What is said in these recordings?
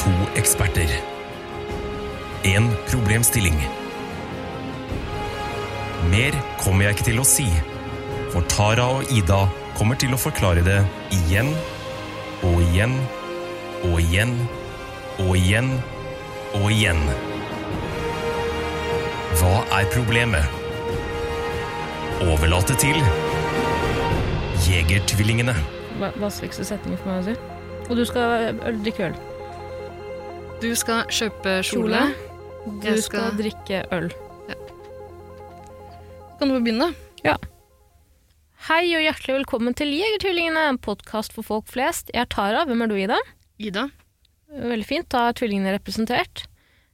To eksperter. En problemstilling. Mer kommer jeg ikke til å si, for Tara og Ida kommer til å forklare det igjen og igjen og igjen og igjen og igjen. Hva er problemet? Overlate til Jegertvillingene. Va- Vanskeligste setning for meg å si. Og du skal drikke øl. Du skal kjøpe kjole. Du skal skal- drikke øl. Kan du få begynne? Hei og hjertelig velkommen til Jegertvillingene, en podkast for folk flest. Jeg er Tara. Hvem er du, Ida? Ida? Veldig fint. Da er tvillingene representert.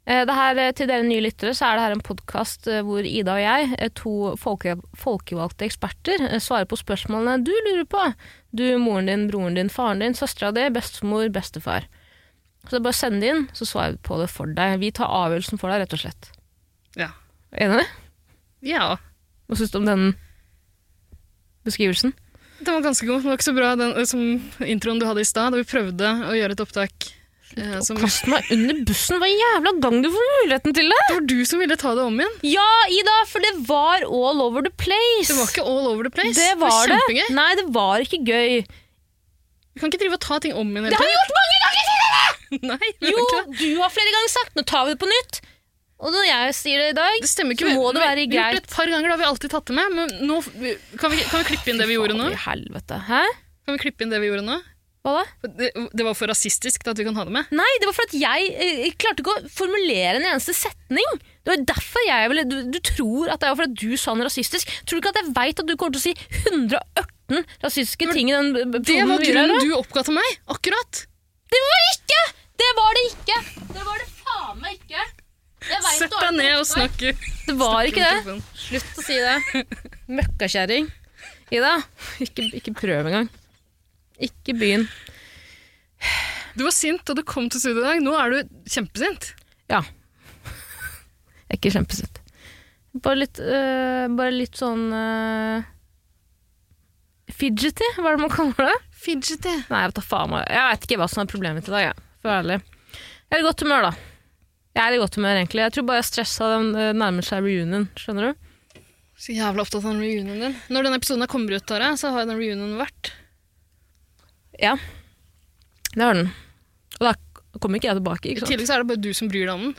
Eh, Det her, eh, til dere nye lyttere så er det her en podkast hvor Ida og jeg, eh, to folke, folkevalgte eksperter, eh, svarer på spørsmålene du lurer på. Du, moren din, broren din, faren din, søstera di, bestemor, bestefar. Så det er bare å sende det inn, så svarer vi på det for deg. Vi tar avgjørelsen for deg, rett og slett. Ja. Enig? Ja. Hva syns du om den beskrivelsen? Den var ganske god. Det var ikke så bra den, som introen du hadde i stad, da vi prøvde å gjøre et opptak. Eh, som, det Kast meg under bussen hver jævla gang du får muligheten til det! Det var du som ville ta det om igjen. Ja, Ida, for det var all over the place. Det var ikke all over the place. Det var det. kjempegøy. Nei, det var ikke gøy. Vi kan ikke drive og ta ting om igjen Det har vi gjort mange ganger! Nei, Jo, du har flere ganger sagt nå tar vi det på nytt. Og når jeg sier det i dag, Det stemmer ikke. så må det være greit. Vi har gjort det et par ganger, da har vi alltid tatt det med. Men nå kan vi, kan vi klippe inn det vi gjorde nå? Helvete. Hæ? Kan vi klippe inn det vi gjorde nå? Hva da? Det, det var for rasistisk til at vi kan ha det med. Nei, det var for at jeg jeg klarte ikke å formulere en eneste setning. Det var derfor jeg ville Du, du tror at det var fordi du sa noe rasistisk. Tror du ikke at jeg veit at du kommer til å si 118 rasistiske ting i den b- Det var grunnen du oppga til meg! Akkurat! Det var det ikke! Det var det ikke! Det var det faen meg ikke! Sett deg ned og snakk. Det var ikke det. Slutt å si det. Møkkakjerring. Ida, ikke, ikke prøv engang. Ikke begynn. Du var sint da du kom til studio i dag. Nå er du kjempesint. Ja. Jeg er ikke kjempesint. Bare litt, øh, bare litt sånn øh, Fidgety, hva er det man kaller det? Fidgety. Nei, jeg vet. Jeg vet ikke hva som er problemet mitt i dag, jeg. For ærlig. Jeg er i godt humør, da. Jeg er i godt humør, egentlig. Jeg tror bare jeg stressa den øh, nærmer seg reunion. Skjønner du? Så jævla opptatt av den reunionen din. Når denne episoden kommer ut, Tara, så har den reunionen vært. Ja. Det har den. Og da kommer ikke jeg tilbake, I ikke sant? tillegg så er det bare du som bryr deg om den.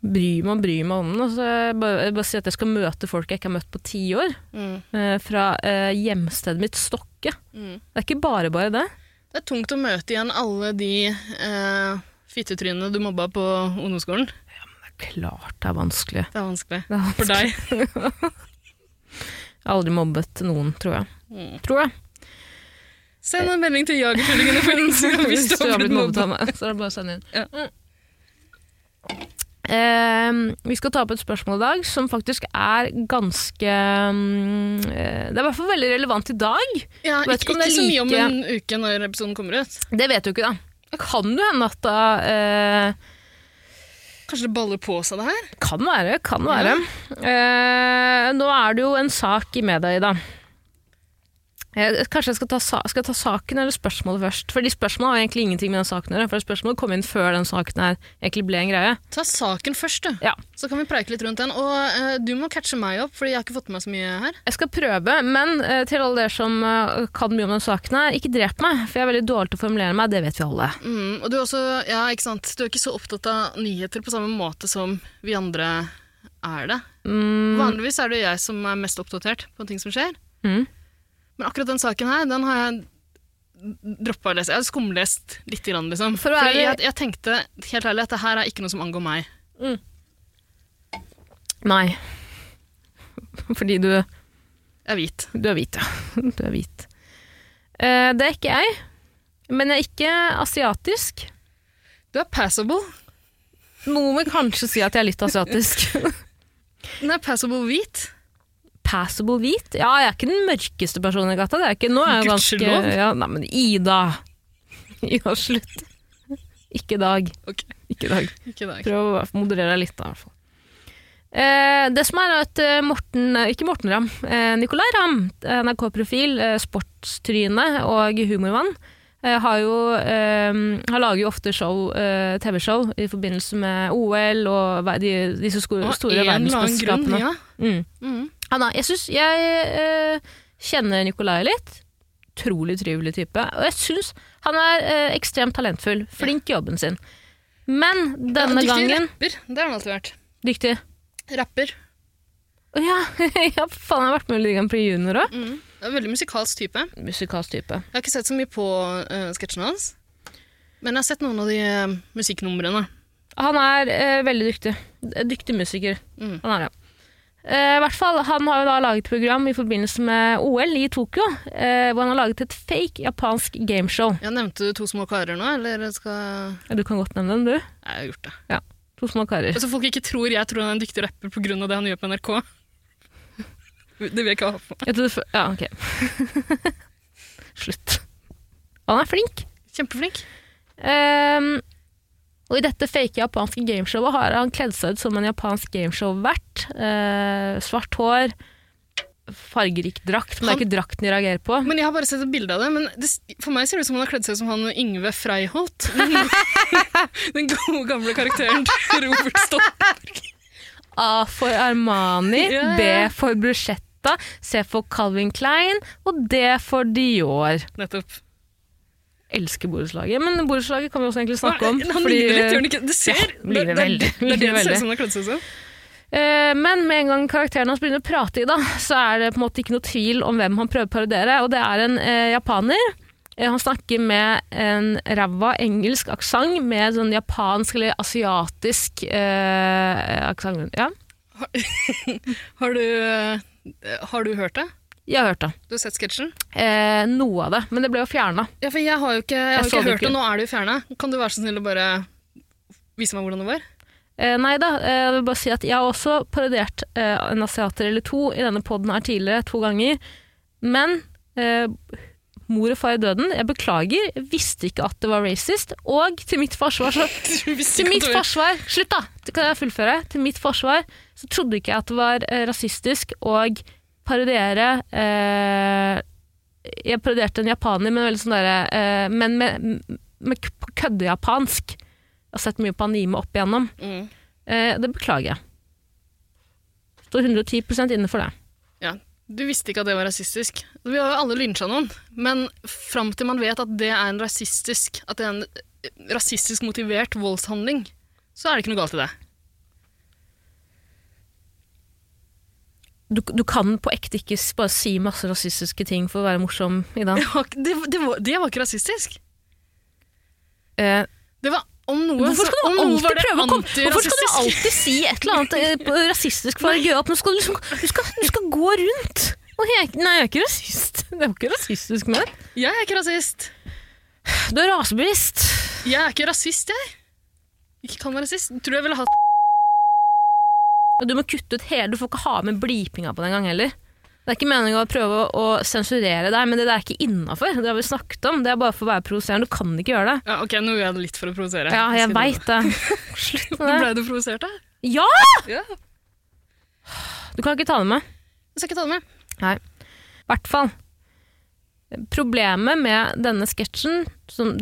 Bryr meg og bryr meg om den. Altså, jeg bare, jeg bare sier at jeg skal møte folk jeg ikke har møtt på ti år. Mm. Eh, fra eh, hjemstedet mitt Stokke. Mm. Det er ikke bare bare det. Det er tungt å møte igjen alle de eh, fittetrynene du mobba på ungdomsskolen. Det er klart det er vanskelig. Det er vanskelig. Det er For deg. Jeg har aldri mobbet noen, tror jeg. Mm. Tror jeg. Send en melding til Jagertvillingene på Instagram hvis du har blitt mobbet. av meg, så er det bare å sende inn. Ja. Mm. Eh, vi skal ta opp et spørsmål i dag som faktisk er ganske eh, Det er i hvert fall veldig relevant i dag. Ja, ikke, ikke så mye om en uke når episoden kommer ut. Det vet du ikke, da. Det kan jo hende at da uh, Kanskje det baller på seg, det her? Kan være, kan være. Eh, nå er det jo en sak i media i dag. Eh, kanskje jeg skal ta, skal jeg ta saken eller spørsmålet først? Fordi spørsmålet har egentlig ingenting med den saken å gjøre. For spørsmålet kom inn før den saken her egentlig ble en greie. Ta saken først, du. Ja. Så kan vi preike litt rundt den. Og eh, du må catche meg opp, Fordi jeg har ikke fått med meg så mye her. Jeg skal prøve, men eh, til alle dere som eh, kan mye om den saken her, ikke drep meg, for jeg er veldig dårlig til å formulere meg, det vet vi alle. Mm, og du er også, ja, ikke sant? Du er ikke så opptatt av nyheter på samme måte som vi andre er det. Mm, Vanligvis er det jeg som er mest oppdatert på ting som skjer. mm. Men akkurat den saken her, den har jeg droppa å lese. Jeg har skumlest litt, grann, liksom. For Fordi jeg, jeg tenkte helt ærlig at det her er ikke noe som angår meg. Nei. Fordi du Jeg er hvit. Du er hvit, ja. Du er hvit. Uh, det er ikke jeg. Men jeg er ikke asiatisk. Du er passable. Noen vil kanskje si at jeg er litt asiatisk. Er passable hvit. Passable hvit? Ja, jeg er ikke den mørkeste personen i gata. Det er ikke. Nå er jeg ganske ja, Nei, men Ida! Ida, slutt. Ikke i dag. Ok. Ikke dag. Ikke dag. Prøv å moderere deg litt, da, i hvert fall. Eh, det som er at eh, Morten, eh, ikke Morten Ramm, eh, Nicolay Ramm, NRK-profil, eh, sportstryne og humormann, eh, har jo eh, Han lager jo ofte show, eh, TV-show i forbindelse med OL og de, disse store, store verdensmesterskapene. ja. Mm. Mm. Han er, jeg syns jeg øh, kjenner Nikolai litt. Utrolig trivelig type. Og jeg syns han er øh, ekstremt talentfull. Flink i jobben sin. Men denne ja, dyktig gangen rapper, det har han alltid vært. Dyktig. Rapper. Å ja, ja, faen, jeg har vært med i Ligaen på junior òg. Mm. Veldig musikalsk type. Musikalsk type. Jeg har ikke sett så mye på uh, sketsjene hans, men jeg har sett noen av de uh, musikknumrene. Han er eh, veldig dyktig. Dyktig musiker. Mm. Han er det. Eh, i hvert fall, Han har jo da laget program i forbindelse med OL i Tokyo, uh, hvor han har laget et fake japansk gameshow. Jeg nevnte du to små karer nå, eller skal Ja, Du kan godt nevne den, du. Jeg har gjort det. Ja, To små karer. Så folk ikke tror jeg tror han er en dyktig rapper pga. det han gjør på NRK. Det vil jeg ikke ha på meg. Ja, ok. Slutt. Han er flink. Kjempeflink. Ehm, og i dette fake japanske gameshowet har han kledd seg ut som en japansk gameshow-vert. Eh, svart hår, fargerik drakt, men det er ikke drakten de reagerer på. Men Jeg har bare sett et bilde av det, men det, for meg ser det ut som han har kledd seg ut som han Yngve Freiholt. Den gode, gamle karakteren til Robert Stoltenberg. A for Armani, ja. B for Bruschetta, C for Calvin Klein og D for Dior. Nettopp. Elsker borettslaget, men borettslaget kan vi også egentlig snakke om. Han fordi- lirer litt, gjør han ikke? Det ser Ja, det, det, veldig, det, det det ser ut som han har kledd seg. Eh, Men med en gang karakteren hans begynner å prate i da, så er det på en måte ikke noe tvil om hvem han prøver å parodiere, og det er en eh, japaner. Eh, han snakker med en ræva engelsk aksent med sånn japansk eller asiatisk eh, aksent. Ja, Har du, eh, har du hørt det? Jeg har hørt det. Du har sett sketsjen? Eh, noe av det, men det ble jo fjerna. Ja, for jeg har jo ikke, jeg har Jeg ikke hørt det. Nå er det jo fjerna. Kan du være så snill å bare vise meg hvordan det var? Eh, nei da, eh, jeg vil bare si at jeg har også parodiert eh, en asiater eller to i denne poden her tidligere, to ganger. Men eh, mor og far i døden, jeg beklager, jeg visste ikke at det var racist. Og til mitt forsvar så Til mitt forsvar, slutt da, det kan jeg fullføre. Til mitt forsvar så trodde ikke jeg at det var eh, rasistisk å parodiere eh, Jeg parodierte en japaner, men veldig sånn derre eh, Men med, med køddejapansk. Jeg har sett mye på anime opp igjennom. Mm. Eh, det beklager jeg. Står 110% inne for det. Ja, Du visste ikke at det var rasistisk. Vi har jo alle lynsja noen, men fram til man vet at det er en rasistisk At det er en eh, rasistisk motivert voldshandling, så er det ikke noe galt i det. Du, du kan på ekte ikke bare si masse rasistiske ting for å være morsom, Ida. dag det, det var, det var ikke rasistisk. Eh, Det var om noe Hvorfor skal, du alltid var det prøve å komme Hvorfor skal du alltid si et eller annet eh, rasistisk for å være opp Du, skal liksom, du, skal, du skal gå rundt jeg, Nei, jeg er ikke rasist. Det var ikke rasistisk med det. Jeg er ikke rasist. Du er rasebevisst. Jeg er ikke rasist, jeg. Ikke kan være rasist. Tror jeg ville hatt du må kutte ut hele Du får ikke ha med blipinga på den gang heller. Det er ikke meningen å prøve å, sensurere deg, men det der er ikke innafor. Det har vi snakket om. Det er bare for å være provoserende. Du kan ikke gjøre det. ja, Ok, nå gjør jeg det litt for å provosere. Ja, jeg veit det. Slutt du- med det. Ble du provosert, da? Ja! Ja. Du kan ikke ta det med. Jeg skal ikke ta det med. Nei. I hvert fall. Problemet med denne sketsjen,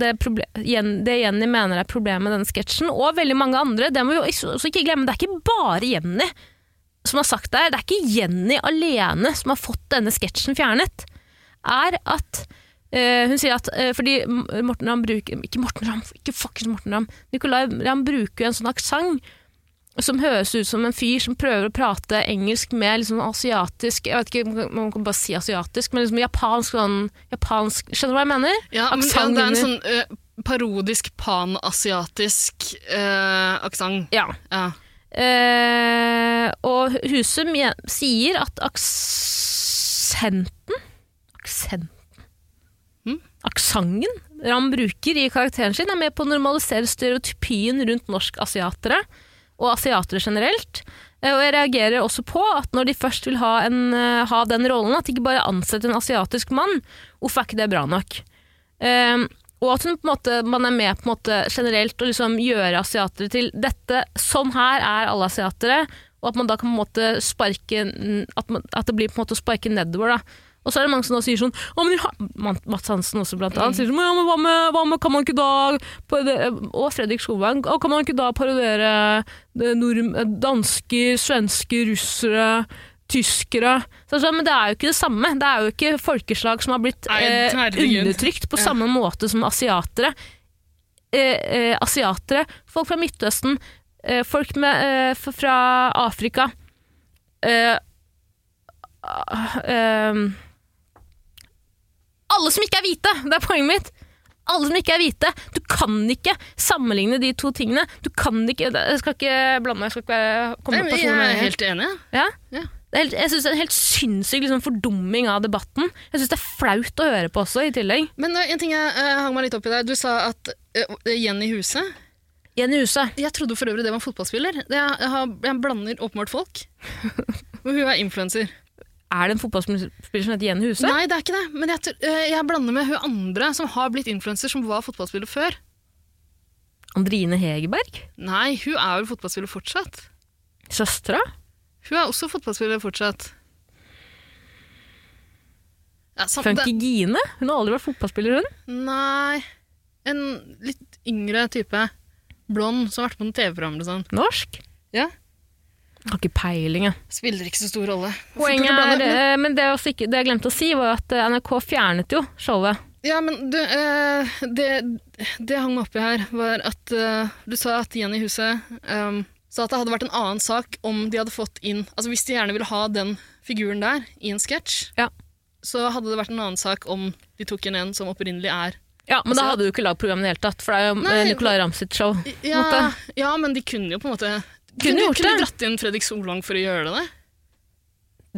det, det Jenny mener er problemet med denne sketsjen, og veldig mange andre, det må vi også ikke glemme, det er ikke bare Jenny som har sagt det her, det er ikke Jenny alene som har fått denne sketsjen fjernet, er at eh, hun sier at eh, fordi Morten Ramm bruker Ikke Morten Ramm, ikke fuckings Morten Ramm. Nicolay Ramm bruker jo en sånn aksent som høres ut som en fyr som prøver å prate engelsk med liksom asiatisk Jeg vet ikke om man kan bare si asiatisk, men liksom japansk sånn japansk, Skjønner du hva jeg mener? Ja, men, ja, det er en sånn uh, parodisk panasiatisk uh, aksent. Ja. Ja. Uh, og Husum sier at aksenten Aksenten? Mm. Aksenten Ram bruker i karakteren sin, er med på å normalisere stereotypien rundt norsk-asiatere, og asiatere generelt. Eh, Og jeg reagerer også på at når de først vil ha, en, eh, ha den rollen, at de ikke bare ansetter en asiatisk mann, hvorfor er ikke det bra nok? Um, og at måte, man er med på en måte generelt å liksom gjøre asiatere til dette, sånn her er alle asiatere, og at man da kan på en måte sparke, at, man, at det blir på en måte å sparke nedover. Da. Og så er det mange som da sier sånn «Å, men har, Mats Hansen også blant annet sier sånn ja, men hva med, hva med Kan man ikke da Og Fredrik Skogvang. Kan man ikke da parodiere det nord, dansker, svensker, russere Tyskere så, så, Men det er jo ikke det samme. Det er jo ikke folkeslag som har blitt eh, undertrykt på Ja. samme måte som asiatere. Eh, eh, asiatere, folk fra Midtøsten, eh, folk med, eh, fra Afrika eh, ah, eh, Alle som ikke er hvite! Det er poenget mitt. Alle som ikke er hvite. Du kan ikke sammenligne de to tingene. Du kan ikke Jeg skal ikke blande meg. Jeg skal ikke komme Nei, jeg er helt enig. ja? Ja. Helt, jeg syns det er en helt sinnssyk liksom, fordumming av debatten. Jeg syns det er flaut å høre på også, i tillegg. Men uh, en ting jeg uh, hang meg litt opp i der. Du sa at uh, Jenny Huse Jenny Huset. Jeg trodde for øvrig det var en fotballspiller. Jeg, jeg, har, jeg blander åpenbart folk. Og hun er influenser. Er det en fotballspiller som heter Jenny Huse? Nei, det er ikke det. Men jeg, eh, jeg blander med hun andre som har blitt influenser, som var fotballspiller før. Andrine Hegerberg? Nei, hun er vel fotballspiller fortsatt. Søstera? Hun er også fotballspiller fortsatt. Ja, Funky Gine? Hun har aldri vært fotballspiller, hun. Nei En litt yngre type. Blond, som har vært på noen TV-program. og sånn. Norsk? Ja. Har ikke peiling, jeg. Spiller ikke så stor rolle. Poenget er, men- eh, det, er også ikke, det jeg glemte å si, var at eh, NRK fjernet jo showet. Ja, men du, eh, det, det hang meg oppi her, var at eh, du sa at Jenny Huset um, sa at det hadde vært en annen sak om de hadde fått inn Altså hvis de gjerne ville ha den figuren der i en sketsj, Ja. så hadde det vært en annen sak om de tok inn en som opprinnelig er Ja, Men da Altså- hadde du ikke lagd programmet i det hele tatt, for det er jo eh, Nicolay Ramm sitt show. ja, ja, men de kunne jo på en måte Kunne gjort kunne det. dratt inn Fredrik Solvang for å gjøre det.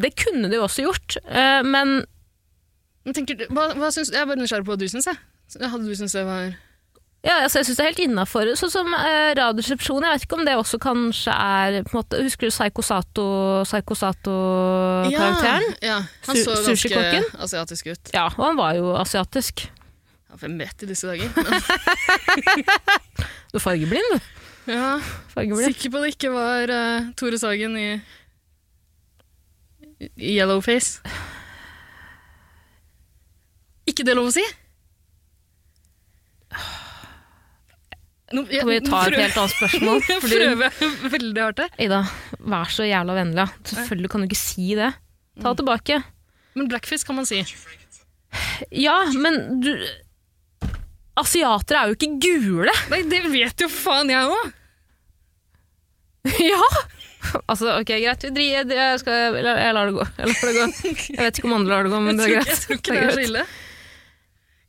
Det kunne de jo også gjort, uh, men Men tenker hva, hva syns, jeg er bare nysgjerrig på hva du syns. Hadde du syntes det var Ja, altså jeg syns det er helt innafor. Sånn som eh, Radioresepsjonen, jeg vet ikke om det også kanskje er på en måte, Husker du Psycho Sato- Psycho Sato-karakteren? Ja, ja. Han så ganske asiatisk ut. Ja. og han var jo asiatisk. Ja, hvem vet i disse dager? Men, Du er fargeblind, du. Ja, Fargeblind. Sikker på det ikke var uh, Tore Sagen i, i Yellowface. Ikke det lov å si? Nå, jeg, Kan vi ta et helt annet spørsmål? Jeg prøver veldig hardt her. Ida, vær så jævla vennlig. Selvfølgelig kan du ikke si det. Ta det tilbake. Men blackfish kan man si. Ja, men du Asiatere er jo ikke gule! Nei, det vet jo faen jeg òg! ja! Altså, ok, greit. Vi driver, jeg, jeg, skal, jeg, lar- det gå. Jeg, lar det gå. jeg vet ikke om andre lar det gå, men det er greit. jeg tror ikke Det er så ille.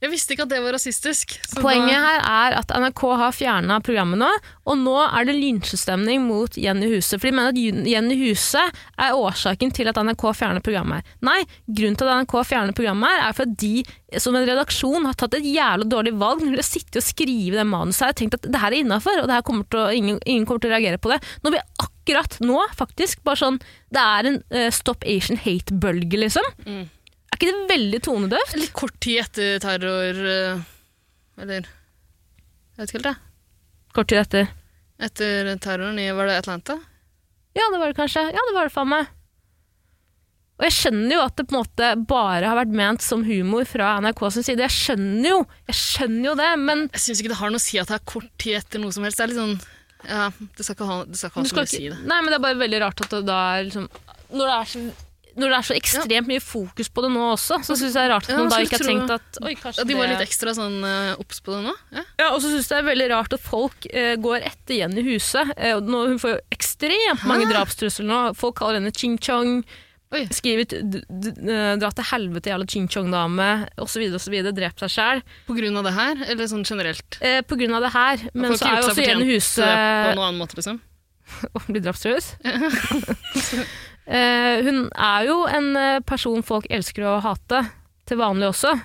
Jeg visste ikke at det var rasistisk. Poenget da- her er at NRK har fjerna programmet nå, og nå er det lynsjestemning mot Jenny Huse. For de mener at Jenny Huse er årsaken til at NRK fjerner programmet her. Nei, grunnen til at NRK fjerner programmet her er for at de som en redaksjon har tatt et jævla dårlig valg når de har sittet og skrevet det manuset her og tenkt at det her er innafor, og det her kommer til å, ingen, ingen kommer til å reagere på det. Når vi akkurat nå, faktisk, bare sånn Det er en uh, Stop Asian Hate-bølge, liksom. Mm. Ikke det veldig tonedøvt? Litt kort tid etter terror eh, Eller Jeg vet ikke helt, jeg. Kort tid etter. Etter terroren i Var det Atlanta? Ja, det var det kanskje. Ja, det var det faen meg. Og jeg skjønner jo at det på en måte bare har vært ment som humor fra NRK sin side. Jeg skjønner jo, jeg skjønner jo det, men Jeg syns ikke det har noe å si at det er kort tid etter noe som helst. Det er litt sånn Ja, det skal ikke ha, det skal ikke ha så mye å si, det. Nei, men det er bare veldig rart at det da er liksom Når det er så, når det er så ekstremt mye fokus på det nå også, så syns jeg det er rart at man da ikke har tenkt at Oi, kanskje Ja, de var litt ekstra sånn eh, obs på det nå. Ja. Ja, og så syns jeg det er veldig rart at folk uh, går etter Jenny Huse. Uh, nå, hun får jo ekstremt mange drapstrusler nå. Folk kaller henne Ching Chong. Oi. Skriver 'dra til helvete, jævla Ching Chong-dame', osv. osv. Drept seg sjæl. På grunn av det her, eller sånn generelt? Eh, på grunn av det her. Men så er jo også Jenny huset Huse på noen annen måte, liksom. Å bli drapstruet. eh, hun er jo en eh, person folk elsker å hate, til vanlig også.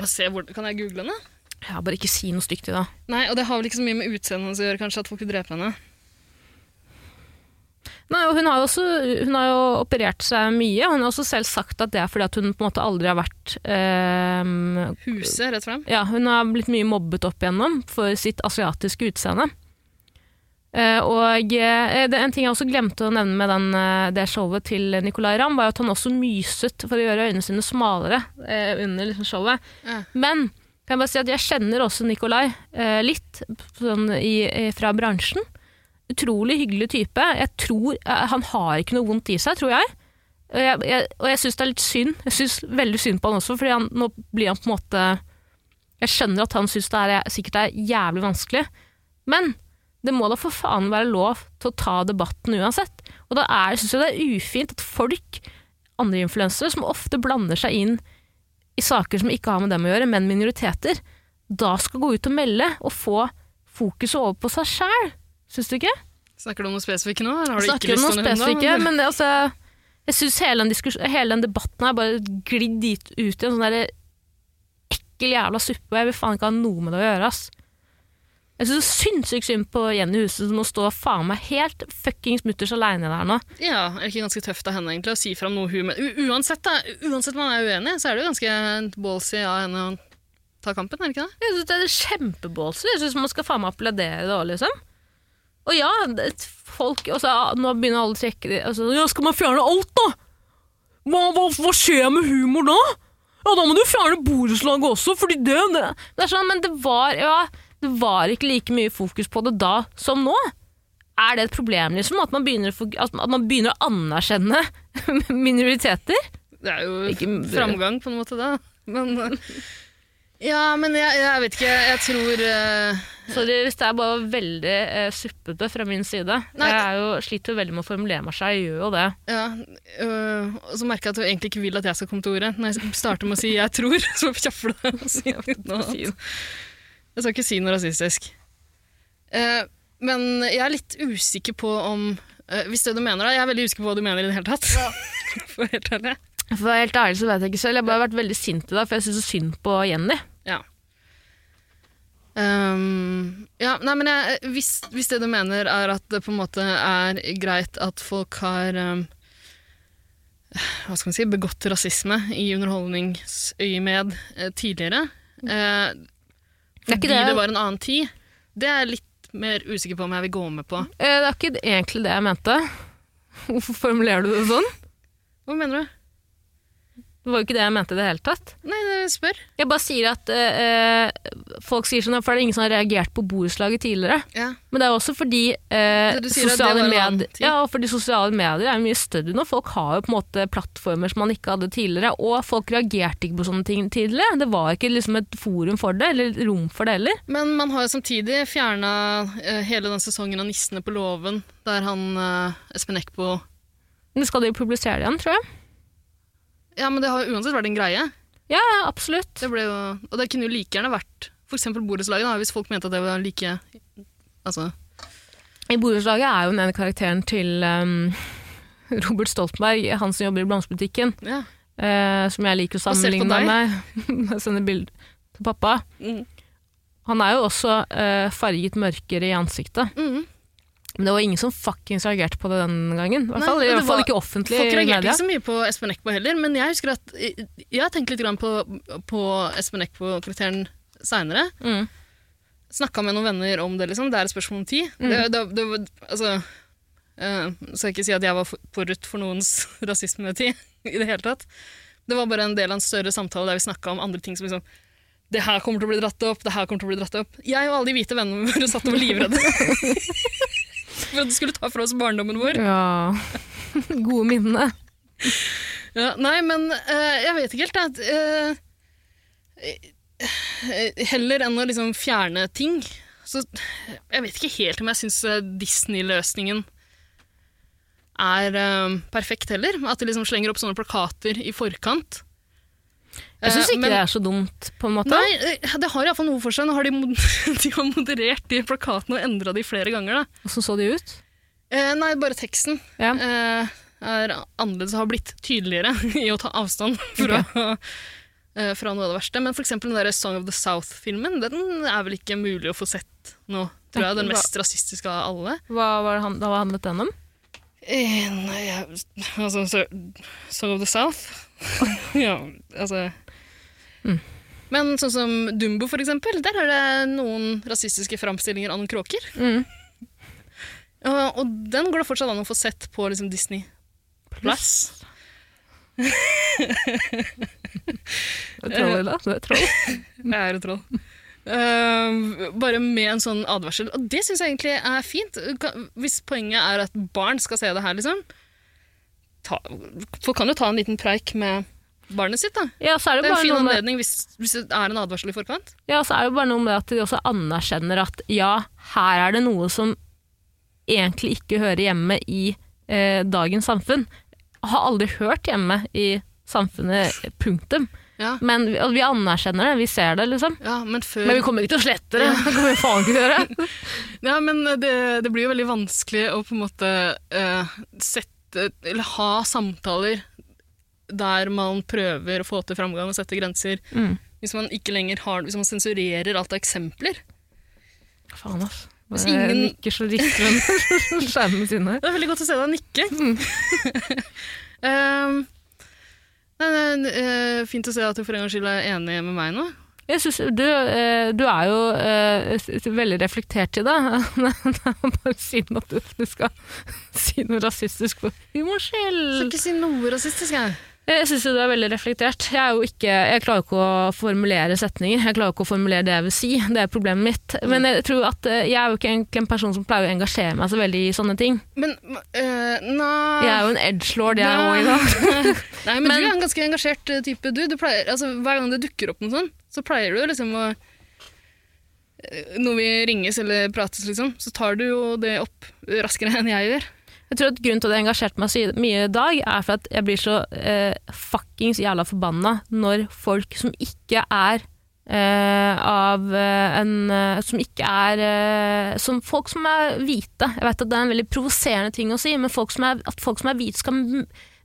Jeg se kan jeg google henne? Ja, bare ikke si noe stygt til henne. Nei, og det har vel ikke så mye med utseendet hennes å gjøre, kanskje, at folk vil drepe henne. Nei, og hun har også hun har jo operert seg mye, hun har også selv sagt at det er fordi at hun på en måte aldri har vært eh, Huset, rett frem. Ja, hun har blitt mye mobbet opp igjennom for sitt asiatiske utseende. Eh, og eh, En ting jeg også glemte å nevne med den, eh, det showet til Nicolay Ramm, var at han også myset for å gjøre øynene sine smalere under liksom showet. Ja. Men kan jeg bare si at jeg kjenner også Nicolay litt sånn i, fra bransjen. Utrolig hyggelig type. Jeg tror, Han har ikke noe vondt i seg, tror jeg. Og jeg, jeg, og jeg syns det er litt synd. Jeg syns veldig synd på han også, fordi nå blir han på en måte Jeg skjønner at han syns det er, sikkert er jævlig vanskelig, men det må da for faen være lov til å ta debatten uansett. Og da er, synes jeg det er ufint at folk, andre influensere, som ofte blander seg inn i saker som ikke har med dem å gjøre, men minoriteter, da skal gå ut og melde og få fokuset over på seg sjæl. Syns du ikke? Snakker du om noe spesifikt nå? Eller har du Snakker ikke lyst til å nevne det? men det, altså, jeg syns hele, hele den debatten har bare glidd dit ut i en sånn der ekkel jævla suppe, og jeg vil faen ikke ha noe med det å gjøre, ass. Jeg syns sinnssykt synd på Jenny Huset som må stå faen meg helt fuckings mutters aleine der nå. Ja, er det ikke ganske tøft av henne egentlig å si fram noe hun mener uansett, da, uansett man er uenig, så er det jo ganske ballsy av henne å ta kampen, er det ikke det? Jeg synes det er kjempeballsy. Jeg syns man skal faen meg applaudere det òg, liksom. Og ja, folk også, Nå begynner alle å trekke altså, Ja, skal man fjerne alt, da? Hva, hva, hva skjer med humor da? Ja, da må du fjerne borettslaget også, fordi det, det Det er sånn, men det var Ja, det var ikke like mye fokus på det da som nå. Er det et problem, liksom? At man begynner, å at man begynner å anerkjenne minoriteter? Det er jo Ikke- framgang på en måte, da. Men eh, Ja, men jeg, jeg vet ikke. Jeg tror uh... Sorry hvis det er bare veldig uh, suppete fra min side. Nei. Jeg er jo, sliter jo veldig med å formulere meg seg, jeg gjør jo det. Ja, uh, og så merker jeg at du egentlig ikke vil at jeg skal komme til ordet. Når jeg starter med å si 'jeg tror', så kjaffer du annet. Jeg skal ikke si noe rasistisk. Eh, men jeg er litt usikker på om eh, Hvis det du mener, da. Jeg er veldig usikker på hva du mener i det hele tatt. For helt ærlig. For å være helt ærlig så vet jeg ikke selv. Jeg har bare vært veldig sint i dag, for jeg syns så synd på Jenny. Ja. Um, ja, nei, men jeg, hvis, hvis det du mener er at det på en måte er greit at folk har um, hva skal man si, begått rasisme i underholdningsøyemed eh, tidligere eh, Det er fordi ikke det. det var en annen tid, det er jeg litt mer usikker på om jeg vil gå med på. Eh, Det er ikke egentlig det jeg mente. Hvorfor formulerer du det sånn? Hva mener du? Det var jo ikke det jeg mente i det hele tatt. Nei, det spør. Jeg bare sier at eh, folk sier sånn, for det er ingen som har reagert på borettslaget tidligere. Ja. Men det er også fordi det sosiale, medier, med ja, fordi sosiale medier er mye større nå. Folk har jo på en måte plattformer som man ikke hadde tidligere, og folk reagerte ikke på sånne ting tidligere. Det var ikke liksom et forum for det, eller rom for det heller. Men man har jo samtidig fjerna øh, hele den sesongen av Nissene på låven, der han Espen Eckbo Men skal de publisere igjen, tror jeg. Ja, men det har jo uansett vært en greie. Ja, ja, absolutt. Det ble jo, og det kunne jo like gjerne vært eksempel borettslaget, da, hvis folk mente at det var like Altså I borettslaget er jo den ene karakteren til um, Robert Stoltenberg, han som jobber i blomsterbutikken, ja. uh, som jeg liker å sammenligne med. Jeg sender bilde til pappa. Mm. Han er jo også uh, farget mørkere i ansiktet. Mm. Men det var ingen som fuckings reagerte på det den gangen. I hvert Nei, fall, i hvert fall var- ikke offentlig Folk reagerte ikke så mye på Espen Eckbo heller, men jeg husker at Jeg har tenkt litt grann på, på Espen Eckbo-karakteren seinere. Mm. Snakka med noen venner om det, liksom. Det er et spørsmål om tid. Mm. Det, det, det, altså uh, Skal jeg ikke si at jeg var på forut for noens rasismetid i det hele tatt. Det var bare en del av en større samtale der vi snakka om andre ting som liksom det her kommer til å bli dratt opp, det her kommer til å bli dratt opp. Jeg og alle de hvite vennene våre satt og var livredde. For at du skulle ta fra oss barndommen vår. Ja. Gode minnene. Ja, nei, men eh, jeg vet ikke helt. Jeg, eh, heller enn å liksom fjerne ting. Så jeg vet ikke helt om jeg syns Disney-løsningen er eh, perfekt heller. At de liksom slenger opp sånne plakater i forkant. Jeg syns Eh, ikke men- det er så dumt, på en måte. Nei, eh, det har iallfall noe for seg. Nå har de, de har moderert de plakatene og endra de flere ganger. Da. Hvordan så de ut? Eh, nei, bare teksten Ja. eh, er annerledes og har blitt tydeligere i å ta avstand fra, eh, fra noe av det verste. Men for eksempel den der Song of the South-filmen, den er vel ikke mulig å få sett nå, tror jeg. Den mest rasistiske av alle. Hva var det han, hva handlet den om? Eh, nei, altså, Sorrow Song of the South? ja, altså Mm. Men sånn som Dumbo, for eksempel, der er det noen rasistiske framstillinger av noen kråker. Mm. Ja, og den går det fortsatt an å få sett på liksom, Disney Plus. Det er troll eller? Det er troll. Jeg er et troll. Eh, bare med en sånn advarsel. Og det syns jeg egentlig er fint. Hvis poenget er at barn skal se det her, liksom. Ta, folk kan jo ta en liten preik med barnet sitt, da. Ja, så er det Det er en fin med anledning hvis, hvis det er en advarsel i forkant. Ja, så er det bare noe med at de også anerkjenner at ja, her er det noe som egentlig ikke hører hjemme i eh, dagens samfunn. Har aldri hørt hjemme i samfunnet, punktum. Ja, Men vi, altså, vi anerkjenner det, vi ser det, liksom. ja men før Men vi kommer ikke til å slette det. Det kommer vi faen ikke til å gjøre. Ja, men det, det blir jo veldig vanskelig å på en måte uh, sette Eller ha samtaler der man prøver å få til framgang og sette grenser. Mm. Hvis man ikke lenger har Hvis man sensurerer alt av eksempler. Faen, ass. Hvis ingen- nikker så riktig den skjermen sine. Det er veldig godt å se deg nikke. um, det er eh, fint å se at du for en gangs skyld er enig med meg nå. Jeg synes, du, eh, du er jo s- veldig reflektert i det. Bare synd at du, du skal si noe rasistisk på humors Skal ikke si noe rasistisk, jeg. Jeg syns du er veldig reflektert. Jeg, er jo ikke, jeg klarer jo ikke å formulere setninger. Jeg klarer jo ikke å formulere det jeg vil si. Det er problemet mitt. Men jeg tror at eh, jeg er jo ikke en person som pleier å engasjere meg så veldig i sånne ting. Men uh, nei Jeg er jo en edgelord, jeg òg, i dag. Nei, men, Men- du er en ganske engasjert eh, type. Du, du pleier, altså, hver gang det dukker opp noe sånt, så pleier du liksom å eh, Når vi ringes eller prates, liksom, så tar du jo det opp raskere enn jeg gjør. Jeg tror at Grunnen til at jeg engasjerte meg så mye i dag, er for at jeg blir så eh, fuckings jævla forbanna når folk som ikke er eh, av eh, en eh, Som ikke er eh, Som folk som er hvite. Jeg vet at det er en veldig provoserende ting å si, men folk er, at folk som er hvite, skal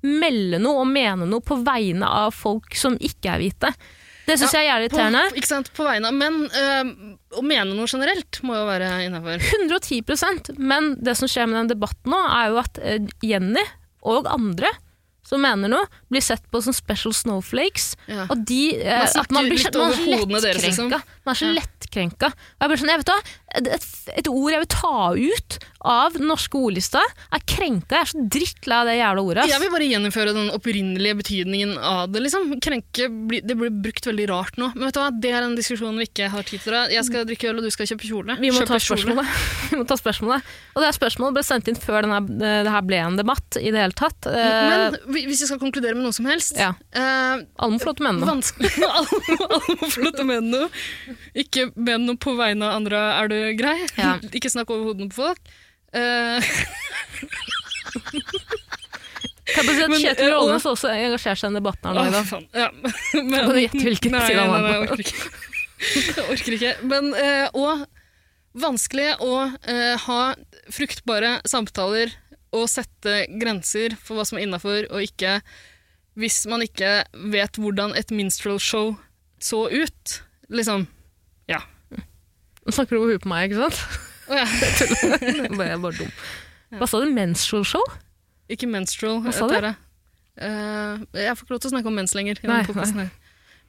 melde noe og mene noe på vegne av folk som ikke er hvite. Det syns jeg er jævlig På, irriterende. ikke sant, på vegne av Men øh, å mene noe generelt må jo være innafor. 110% Men det som skjer med den debatten nå, er jo at eh, Jenny og andre som mener noe, blir sett på som special snowflakes. Ja. Og de eh, Man snakker man blir litt er over hodene deres, liksom. Man er så Ja. lettkrenka. Og jeg blir sånn, jeg vet hva, et, et, ord jeg vil ta ut av den norske ordlista, er krenka. Jeg er så drittlei av det jævla ordet. ass. Jeg vil bare gjeninnføre den opprinnelige betydningen av det. liksom. Krenke det blir brukt veldig rart nå. Men vet du hva, det er en diskusjon vi ikke har tid til. da. Jeg skal drikke øl, og du skal kjøpe kjole. Vi må, ta spørsmålet. vi må ta spørsmålet. Og det spørsmålet ble sendt inn før denne, det her ble en debatt i det hele tatt. Eh, Men hvi- hvis jeg skal konkludere med noe som helst Ja. uh, alle må få lov til å mene noe. Vanskelig. alle, må- få lov til å mene noe. Ikke men noe på vegne av andre, er du grei? Ja. Ikke snakk over hodene på folk. Uh, Kan si at Men, Kjetil Rollnes og- også engasjerer seg i debatten her nå i dag. Ja. Kan du gjette hvilken side han var på? Jeg orker ikke. Men, uh, og vanskelig å uh, ha fruktbare samtaler og sette grenser for hva som er innafor og ikke, hvis man ikke vet hvordan et minstrel show så ut. Liksom. Ja. Nå snakker du over huet på meg, ikke sant? Oh, ja. Jeg er bare dum. Hva sa du? Menstrual show? Ikke menstrual. Hva sa du? Eh, jeg får ikke lov til å snakke om mens lenger. Nei, Nei.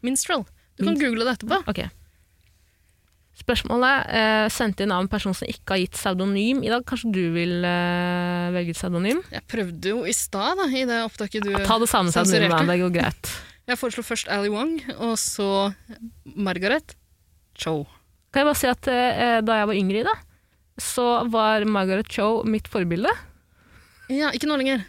Minstrel. Du kan google det etterpå. Ok. Spørsmålet eh, sendt inn av en person som ikke har gitt pseudonym i dag. Kanskje du vil eh, velge pseudonym? Jeg prøvde jo i stad, i det opptaket du Ta det samme pseudonymet, det går greit. Jeg foreslo først Ali Wong, og så Margaret Cho. Kan jeg bare si at eh, da jeg var yngre, i da, så var Margaret Cho mitt forbilde. Ja, ikke nå lenger.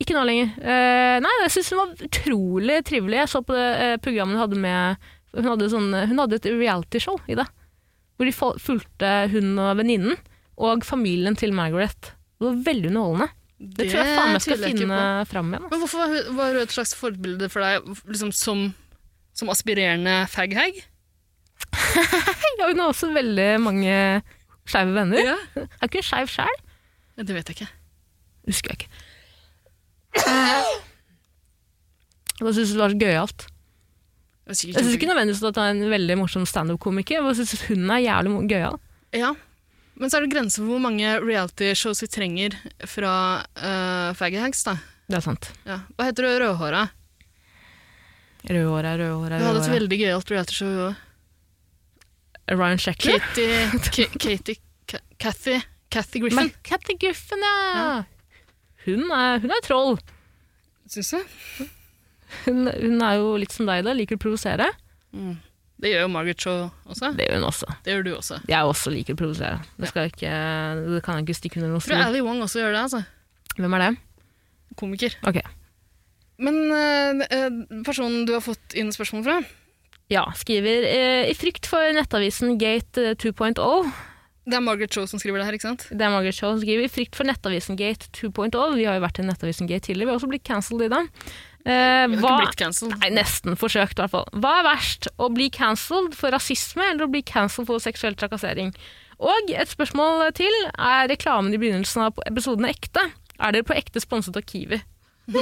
Ikke nå lenger. Eh, nei, jeg syns hun var utrolig trivelig. Jeg så på det eh, programmet hun hadde med Hun hadde, sånn, hun hadde et realityshow i det. Hvor de fulgte hun og venninnen og familien til Margaret. Det var veldig underholdende. Det, tror jeg faen meg skal finne på. fram igjen. Men hvorfor var hun, et slags forbilde for deg liksom som, som aspirerende faghag? Ja, hun har også veldig mange skeive venner. Ja. Er ikke hun skeiv sjæl? Det vet jeg ikke. Husker jeg ikke. Hva syns du det var så gøyalt? Jeg er syns ikke nødvendigvis at hun er en veldig morsom standup-komiker. Jeg syns hun er jævlig gøy gøyal. Ja, men så er det grenser for hvor mange reality-shows vi trenger fra uh, faghags, da. Det er sant. Ja. Hva heter du rødhåra? Rødhåra, rødhåra, Du hadde et rødhåra. veldig gøyalt reality-show, òg. Ryan Sheckler. Katie, Ka- Katie Ka- Kathy Kathy Griffin. Kathy Griffin, ja. Hun, er, hun er troll. Syns du? Hun, hun er jo litt som deg, da. Liker å provosere. Det gjør jo Margaret Shaw også. Det gjør hun også. Det gjør du også. Jeg også liker å provosere. Det, skal ikke, det kan jeg ikke stikke under noen Jeg tror stol. Ali Wong også gjør det. altså. Hvem er det? Komiker. Ok. Men eh, personen du har fått inn spørsmål fra Ja, skriver eh, i frykt for nettavisen Gate eh, 2.0 Det er Margaret Shaw som skriver det her, ikke sant? Det er Margaret Shaw som skriver i frykt for nettavisen Gate 2.0 Vi har jo vært i nettavisen Gate tidligere, vi har også blitt cancelled i dag. Eh, hva, nei, nesten forsøkt i hvert fall. Hva er verst, å bli cancelled for rasisme eller å bli cancelled for seksuell trakassering? Og et spørsmål til, er reklamen i begynnelsen av episoden ekte? Er dere på ekte sponset av Kiwi?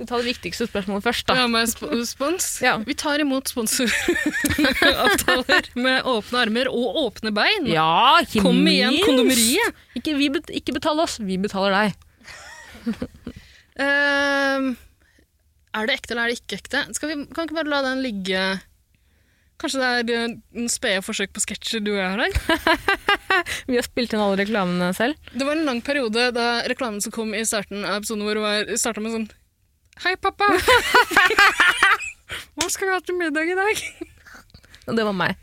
Vi tar det viktigste spørsmålet først, da. Ja, med sp spons. Ja. Vi tar imot sponsoravtaler med åpne armer og åpne bein. Ja, ikke Kom igjen, minst. kondomeriet! Ikke, vi ikke betal oss, vi betaler deg. Ehm, er det ekte eller er det ikke ekte? Skal vi, kan vi ikke bare la den ligge Kanskje det er noen en spede forsøk på sketsjer du og jeg har her? Vi har spilt inn alle reklamene selv. Det var en lang periode da reklamen som kom i starten av episoden vår, starta med sånn Hei, pappa! Hva skal vi ha til middag i dag? Og det var meg.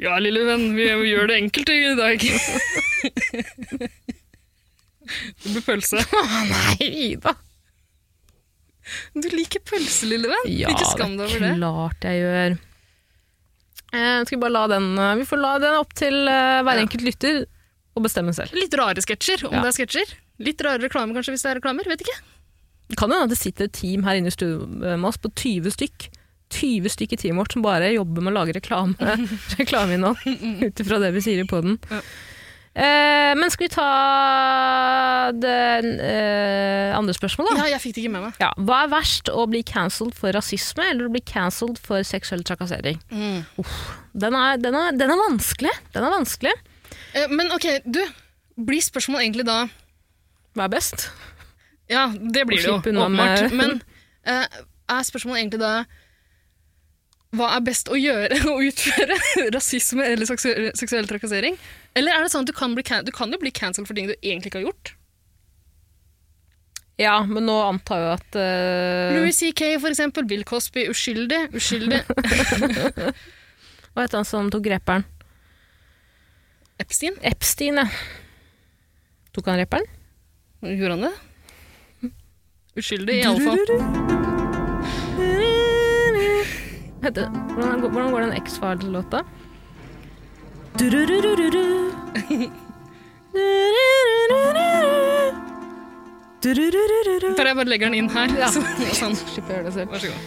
Ja, lille venn, vi gjør det enkelt i dag. Det blir pølse. Nei, Ida. Du liker pølse, lille venn. Ja, ikke skam deg over det. klart jeg gjør. Eh, skal vi bare la den eh, Vi får la den opp til eh, hver Ja. enkelt lytter å bestemme selv. Litt rare sketsjer, om Ja. det er sketsjer. Litt rare reklame kanskje, hvis det er reklamer. Vet ikke. Det kan hende det sitter et team her inne i studio med oss på 20 stykk. 20 stykk i teamet vårt som bare jobber med å lage reklame, reklameinnhold ut ifra det vi sier i poden. Ja. Eh, men skal vi ta det uh, andre spørsmålet, da? Ja, jeg fikk det ikke med meg. Ja, hva er verst, å bli cancelled for rasisme eller å bli cancelled for seksuell trakassering? Den er, den, er, den er vanskelig. Den er vanskelig. Eh, Men ok, du. Blir spørsmålet egentlig da Hva er best? Ja, det blir det jo, åpenbart. Men er spørsmålet egentlig da Hva er best å gjøre og utføre? Rasisme eller seksuell, seksuell trakassering? Eller er det sånn at du kan, bli, du kan jo bli cancelled for ting du egentlig ikke har gjort? Ja, men nå antar jeg at uh... Louis C.K. for eksempel. Bill Cosby. Uskyldig. Uskyldig. Hva heter han som tok reperen? Epstein. Epstein, ja. Tok han reperen? Gjorde han det? Uskyldig, iallfall. Heter, hvordan, går- hvordan går den X-Files-låta? Før jeg bare legger den inn her. Ja. Så, sånn. Slipper å gjøre det selv. Vær så god.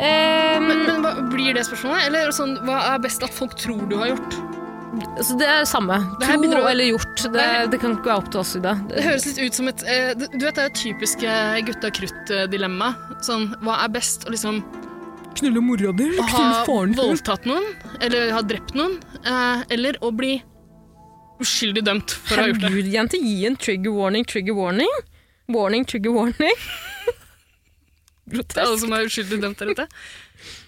Um, Men, men hva, blir det spørsmålet? Eller sånn, hva er best at folk tror du har gjort? så det er samme. Det her Tro eller gjort. Det, det kan ikke være opp til oss i det. Høres litt ut som et eh, Du vet det er et typisk eh, gutta krutt-dilemma. Sånn, hva er best? Å liksom Knulle mora di å ha voldtatt noen, eller ha drept noen, eh, eller å bli uskyldig dømt for å ha gjort det. Herregud, jente, gi en trigger warning, trigger warning. Warning, trigger warning. Er alle som er uskyldig dømt der ute.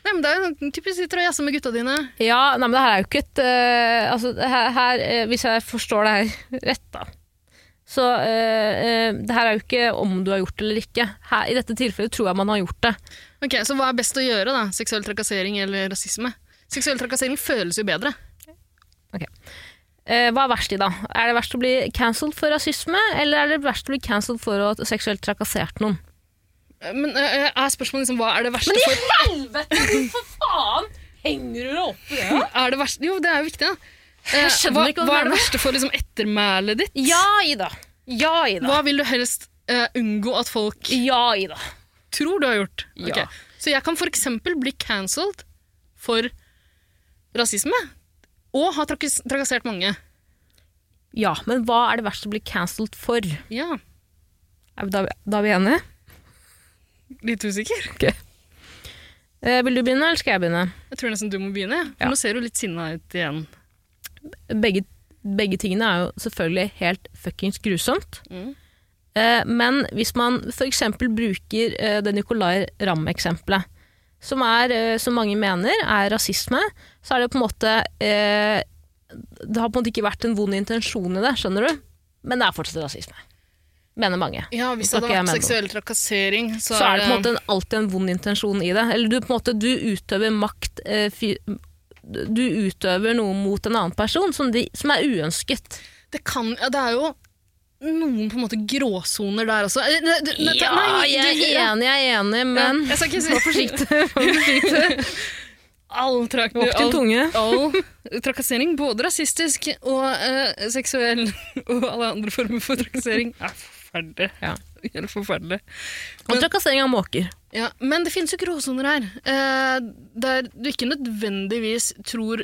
Nei, men Det er jo typisk sitter og jazzer med gutta dine. Ja, nei, men det her er jo ikke et uh, altså, her, her, eh, Hvis jeg forstår det her rett, da. Så uh, uh, det her er jo ikke om du har gjort det eller ikke. Her, I dette tilfellet tror jeg man har gjort det. Ok, Så hva er best å gjøre? da? Seksuell trakassering eller rasisme? Seksuell trakassering føles jo bedre. Eh, hva er verst i, da? Er det verst å bli cancelled for rasisme, eller er det verst å bli cancelled for å ha seksuelt trakassert noen? Eh, Men eh, er spørsmålet liksom, hva er det verste Men i for helvete, for faen! Henger du deg opp i det? er det verste? Jo, det er jo viktig, da. Eh, hva, hva hva er det verste for liksom, ettermælet ditt? Ja, Ida. Ja, Ida. Hva vil du helst eh, unngå at folk Ja, Ida. Tror du har gjort? Ja. Okay. Så jeg kan eksempel bli cancelled for rasisme, og ha trakassert mange. Ja, men hva er det verste å bli cancelled for? Ja, Da, da er vi enige? litt usikker. Eh, vil du begynne, eller skal jeg begynne? Jeg tror nesten du må begynne. For Ja. Nå ser du litt sinna ut igjen. Begge, begge tingene er jo selvfølgelig helt fuckings grusomt. Mm. Eh, men hvis man f.eks. bruker eh, det Nicolay Ramm-eksempelet, som, er, eh, som mange mener er rasisme, så er det på en måte det har på en måte ikke vært en vond intensjon i det, skjønner du? Men det er fortsatt rasisme. Mener mange. Ja, hvis det hadde vært seksuell trakassering, så, Så er det på en måte alltid en vond intensjon i det. Eller du, på en måte, du utøver makt Du utøver noe mot en annen person som, de, som er uønsket. det, kan, ja, det er jo noen på en måte gråsoner der også. Eh, det- Ja, nei, jeg er enig, jeg er enig, men Jeg skal ikke si Vær forsiktig. All, trak all, all trakassering, både rasistisk og uh, seksuell, og alle andre former for trakassering, er forferdelig. Ja. Helt forferdelig. Og trakassering av måker. Ja, men det finnes jo gråsoner her, uh, der du ikke nødvendigvis tror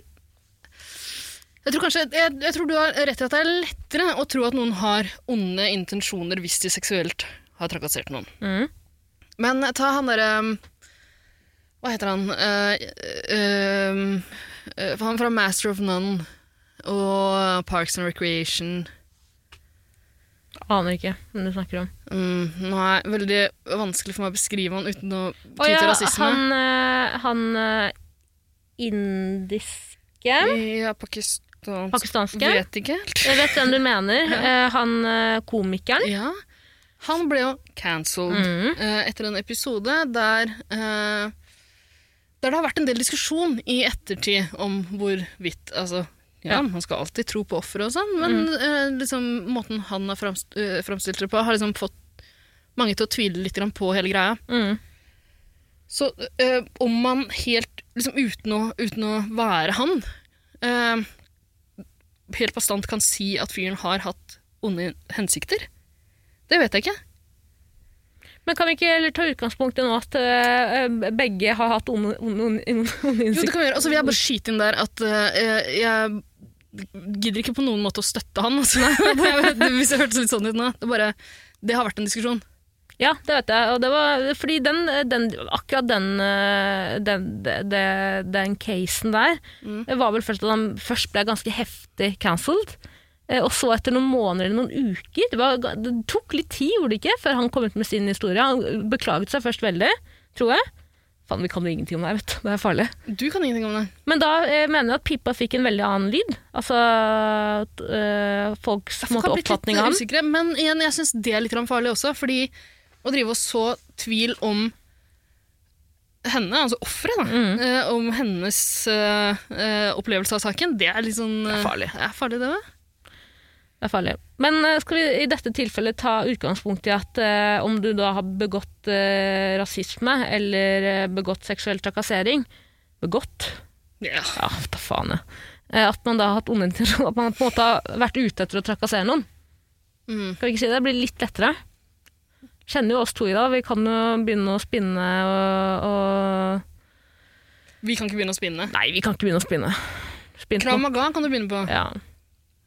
jeg tror, kanskje, jeg, jeg tror du har rett i at det er lettere å tro at noen har onde intensjoner hvis de seksuelt har trakassert noen. Mm. Men ta han derre Hva heter han? Uh, uh, uh, han fra Master of None og Parks and Recreation. Aner ikke hvem du snakker om. Mm, nå er veldig vanskelig for meg å beskrive han uten å Å oh, ja, til rasisme. han, eh, han eh, indiske Ja, pakistansk Pakistanske? Vet ikke helt. Jeg vet hvem du mener. Ja. han eh, komikeren. Ja. Han ble jo cancelled Mm. eh, etter en episode der eh, Der det har vært en del diskusjon i ettertid om hvorvidt Altså, ja, Ja. man skal alltid tro på offeret og sånn, men mm. liksom, måten han har framst, eh, framstilt det på, har liksom fått mange til å tvile litt på hele greia. Mm. Så øh, om man helt liksom uten å, uten å være han eh, helt bastant kan si at fyren har hatt onde hensikter, det vet jeg ikke. Men kan vi ikke heller ta utgangspunkt i nå at uh, begge har hatt onde onde- onde- onde Jo, det kan vi gjøre. Altså, så vil jeg bare skyte inn der at uh, jeg gidder ikke på noen måte å støtte han. Altså. Det, hvis det hørtes litt sånn ut nå. Det, bare, det har vært en diskusjon. Ja, det vet jeg. Og det var, fordi den, den, akkurat den, den, den, det- den casen der Mm. var vel først at han først ble ganske heftig cancelled. eh, Og så etter noen måneder eller noen uker det, var, det tok litt tid, gjorde det ikke, før han kom ut med sin historie. Han beklaget seg først veldig, tror jeg. Faen, vi kan jo ingenting om det her, vet du. Det er farlig. Du kan ingenting om det. Men da eh, mener jeg at Pippa fikk en veldig annen lyd. Altså eh, folks Folk måte, oppfatning av ham. men igjen, jeg syns det er litt farlig også, fordi å drive og så tvil om henne, altså offeret, Mm. uh, om hennes uh, uh, opplevelse av saken, det er litt sånn Det er farlig. Det er farlig, det da. Det er farlig. Men skal vi i dette tilfellet ta utgangspunkt i at om du da har begått rasisme eller begått seksuell trakassering Begått? Ja. Ja, ta faen jeg. At man da har hatt onde intensjoner. At man på en måte har vært ute etter å trakassere noen. Mm. Skal vi ikke si det? Det blir litt lettere. Kjenner jo oss to i dag. Vi kan jo begynne å spinne og, og Vi kan ikke begynne å spinne. Nei, vi kan ikke begynne å spinne. Spinn Krav. Maga kan du begynne på. Ja.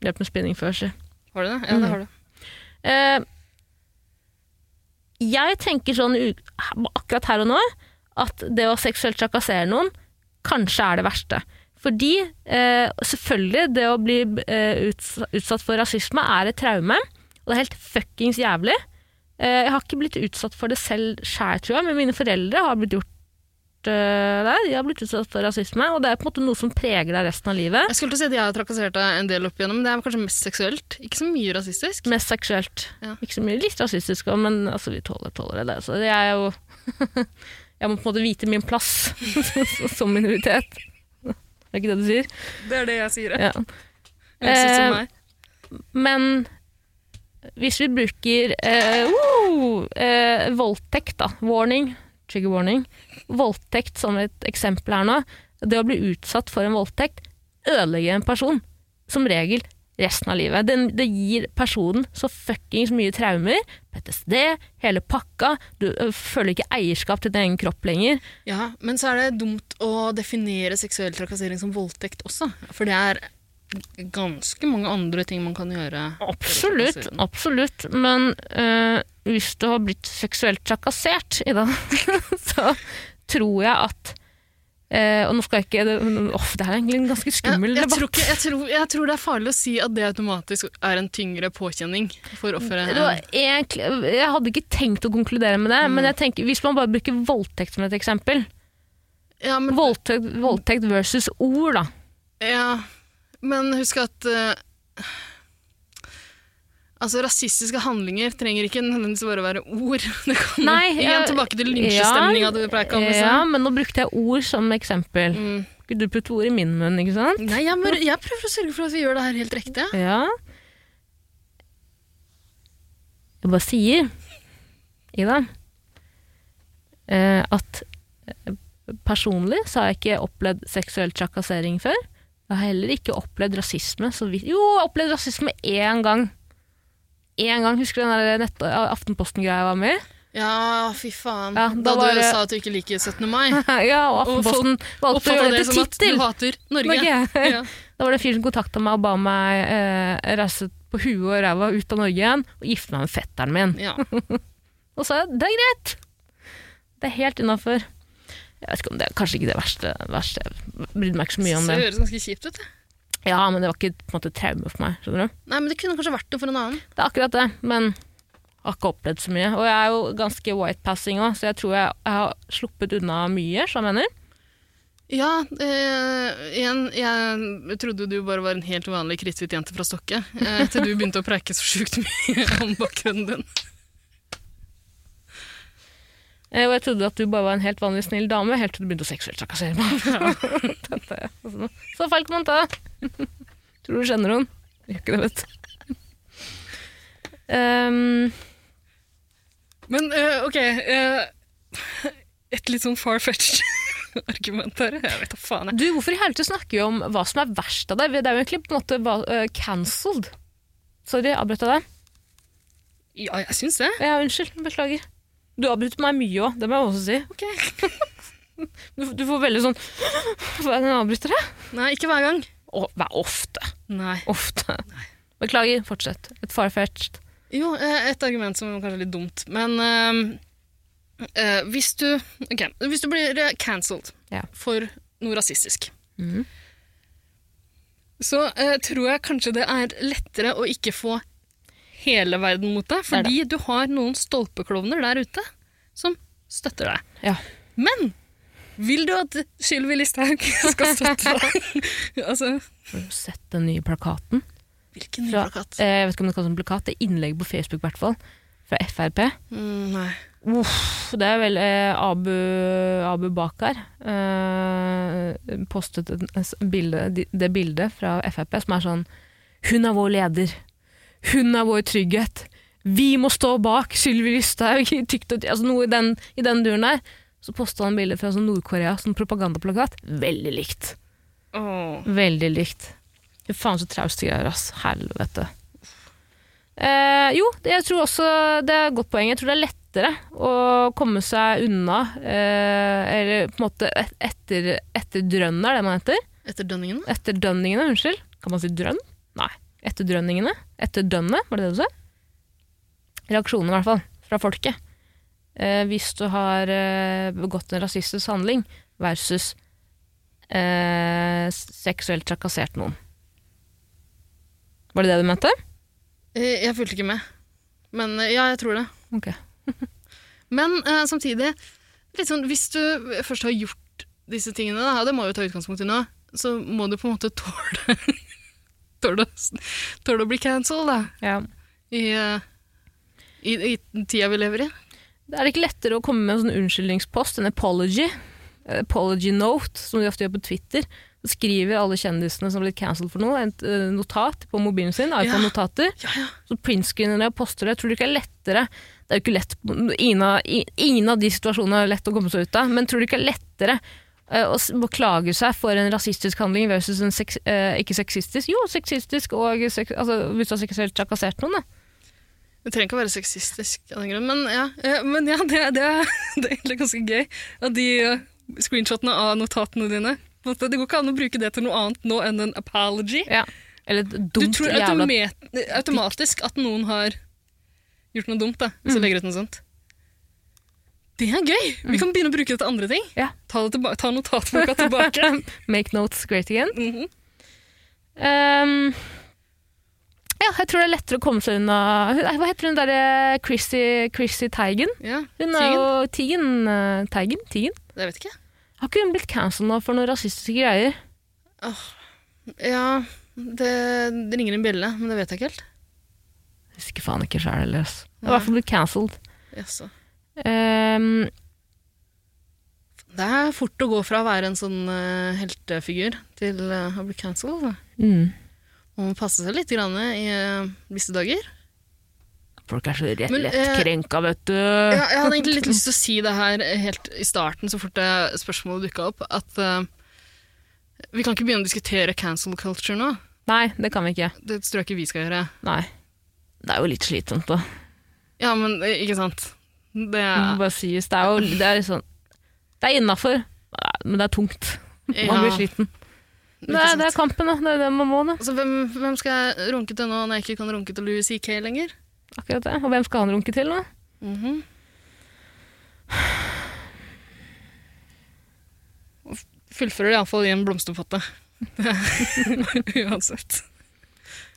Hjelp med spinning før, si. Har du det? Ja, Mm. det har du. Eh, jeg tenker sånn akkurat her og nå at det å seksuelt trakassere noen kanskje er det verste. Fordi eh, selvfølgelig, det å bli eh, utsatt for rasisme er et traume, og det er helt fuckings jævlig. Eh, jeg har ikke blitt utsatt for det selv sjæl, tror jeg, men mine foreldre har blitt gjort eh, det. De har blitt utsatt for rasisme, og det er på en måte noe som preger deg resten av livet. Jeg skulle til å si at jeg har trakassert deg en del opp igjennom, men det er kanskje mest seksuelt. Ikke så mye rasistisk. Mest seksuelt. Ja. Ikke så mye litt rasistisk, òg, men altså, vi tåler, tåler det. Så det er jo Jeg må på en måte vite min plass som minoritet. Det er ikke det du sier? Det er det jeg sier. Ja. Som Eh, meg. Men hvis vi bruker eh, uh, eh, voldtekt, da, warning, trigger warning, voldtekt som et eksempel her nå, det å bli utsatt for en voldtekt ødelegger en person, som regel resten av livet. Den, det gir personen så fuckings mye traumer, PTSD, hele pakka, du føler ikke eierskap til din egen kropp lenger. Ja, men så er det dumt å definere seksuell trakassering som voldtekt også. For det er ganske mange andre ting man kan gjøre. Absolutt, absolutt. Men øh, hvis du har blitt seksuelt trakassert, Ida, så tror jeg at øh, Og nå skal jeg ikke det, det er egentlig en ganske skummel jeg, debatt. tror ikke, jeg, tror, jeg tror det er farlig å si at det automatisk er en tyngre påkjenning for offeret. Det jeg hadde ikke tenkt å konkludere med det, Mm. men jeg tenker, hvis man bare bruker voldtekt som et eksempel Ja, men, Voldtekt, voldtekt versus ord, da. ja, men husk at uh, Altså, Rasistiske handlinger trenger ikke nødvendigvis bare være ord. Det kan Nei, igjen tilbake til lynsjestemninga du pleier å kalle det. Ja, men nå brukte jeg ord som eksempel. Mm. Du putte ord i min munn, ikke sant? Nei, jeg, bare, jeg prøver å sørge for at vi gjør det her helt riktig. Ja. Jeg bare sier, Ida, eh, at eh, personlig så har jeg ikke opplevd seksuell trakassering før. Jeg har heller ikke opplevd rasisme. Så vidt. Jo, jeg har opplevd rasisme én gang. Én gang. Husker du den der Aftenposten-greia jeg var med i? Ja, fy faen. Ja, da da var du sa at du ikke liker 17. mai. ja, og Aftenposten valgte å gjøre det til at du tittel. hater Norge. Norge. Ja. Da var det en fyr som kontakta meg og ba meg eh, reise på huet og ræva ut av Norge igjen og gifte meg med fetteren min. Ja. Og så sa jeg det er greit. Det er helt innafor. Jeg vet ikke om det er kanskje ikke det verste. verste. Jeg brydde meg ikke så mye om Det det. høres ganske kjipt ut. Ja, men det var ikke på en måte traume for meg. skjønner du? Nei, men det kunne kanskje vært det for en annen. Det er akkurat det, men jeg har ikke opplevd så mye. Og jeg er jo ganske white-passing òg, så jeg tror jeg, jeg har sluppet unna mye, som jeg mener. Ja, eh, igjen, jeg trodde du bare var en helt vanlig kritthvit jente fra Stokke, eh, til du begynte å preike så sjukt mye om bakgrunnen din. Eh, Og jeg trodde at du bare var en helt vanlig snill dame, helt til du begynte å seksuelt trakassere meg. Så feil kan man ta. Tror du kjenner henne? Gjør ikke det, vet du. Um, Men uh, ok, uh, et litt sånn far-fetched argument her. Jeg vet da faen. jeg. du, hvorfor i helvete snakker vi om hva som er verst av deg? Det er jo egentlig på en måte eh, cancelled. Sorry, avbrøt jeg deg? Ja, jeg syns det. Ja, unnskyld. Beklager. Du avbryter meg mye òg, det må jeg også si. Ok. Du, du får veldig sånn Hva er det jeg avbryter deg? Nei, ikke hver gang. Å, Vær ofte. Nei. Ofte. Beklager, fortsett. Et farfetched. Jo, eh, et argument som kanskje er litt dumt, men eh, hvis du okay, hvis du blir cancelled Ja. for noe rasistisk, mm. så eh, tror jeg kanskje det er lettere å ikke få hele verden mot deg, fordi du har noen stolpeklovner der ute som støtter deg. Ja. Men vil du at Sylvi Listhaug skal støtte deg? altså, Har du sett den nye plakaten? hvilken ny plakat? Fra, jeg vet ikke om det kalles en plakat, det er innlegg på Facebook i hvert fall, fra Frp. Mm, nei. Uff, det er vel eh, Abu, Abu Bakar eh, postet bilde, de- det bildet fra Frp som er sånn Hun er vår leder. Hun er vår trygghet. Vi må stå bak Sylvi Lysthaug altså noe i den, i den duren der. Så posta han bilde fra sånn Nord-Korea som propagandaplakat. Veldig likt. Oh. Veldig likt. Fy faen så trauste greier, ass. Helvete. Eh, jo, jeg tror også det er et godt poeng. Jeg tror det er lettere å komme seg unna, eh, eller på en måte et, etter, drønn, er det man heter? Etter dønningene? Etter dønningene, unnskyld. Kan man si drønn? Nei. Etterdrønningene? etterdønnet, var det det du sa? Reaksjonene, i hvert fall, fra folket. Eh, hvis du har eh, begått en rasistisk handling versus eh, seksuelt trakassert noen. Var det det du mente? Eh, Jeg fulgte ikke med. Men eh, ja, jeg tror det. Ok. Men eh, samtidig, litt sånn, hvis du først har gjort disse tingene, da, det må jo ta utgangspunkt i nå, så må du på en måte tåle Tåle, å- å bli cancelled, da. Ja. I, uh, i, I tida vi lever i. Er det ikke lettere å komme med en sånn unnskyldningspost, en apology? En apology note, som de ofte gjør på Twitter. Så skriver alle kjendisene som har blitt cancelled for noe, et eh, notat på mobilen sin, iPhone-notater. Ja, ja. Så printscreener det og poster det. Tror du ikke det er lettere Det er jo ikke lett Ingen av, de situasjonene er lett å komme seg ut av, men tror du ikke det er lettere å s- beklage seg for en rasistisk handling versus en seks, eh, ikke sexistisk? Jo, sexistisk og seks, altså, hvis du har seksuelt trakassert noen, da. Det trenger ikke å være sexistisk av den grunn, men ja, eh, men ja det, det, det er egentlig ganske gøy. At de eh, screenshotene av notatene dine Det går ikke an å bruke det til noe annet nå enn en apology. Ja. Eller et Du dumt tror jævla automat, automatisk at noen har gjort noe dumt, da, hvis du legger ut noe sånt. Det er gøy! Vi kan begynne å bruke det til andre ting. Ja. Ta, tilba ta notatboka tilbake. Make notes great again. Mm -hmm. um, ja, jeg tror det er lettere å komme seg unna Hva heter hun derre Chrissy, Chrissy Teigen? Ja, Hun er jo Tigen. Teigen, Teigen? Tigen? Jeg vet ikke. Har ikke hun blitt cancelled nå for noen rasistiske greier? Oh, Ja, det, det ringer en bjelle, men det vet jeg ikke helt. Husker faen ikke sjæl heller. Det har i hvert fall blitt cancelled. Jaså. Ehm, Det er fort å gå fra å være en sånn uh, heltefigur til uh, å bli cancelled. mm. Man må passe seg litt grann i uh, disse dager. Folk er så rett, Men, lett eh, krenka, vet du. Ja, jeg hadde egentlig litt lyst til å si det her helt i starten, så fort det spørsmålet dukka opp, at eh, vi kan ikke begynne å diskutere cancel culture nå. Nei, det kan vi ikke. Det tror jeg ikke vi skal gjøre. Nei. Det er jo litt slitsomt, da. Ja, men eh, ikke sant. Det Det må bare sies. Det er jo det er sånn Det er innafor, men det er tungt. Man blir sliten. Det er, det er kampen, da. Det er det man må, da. Altså, hvem, hvem skal jeg runke til nå når jeg ikke kan runke til Louis CK lenger? Akkurat det. Og hvem skal han runke til, da? -hmm. Fullfører iallfall i en blomsterpotte. Uansett.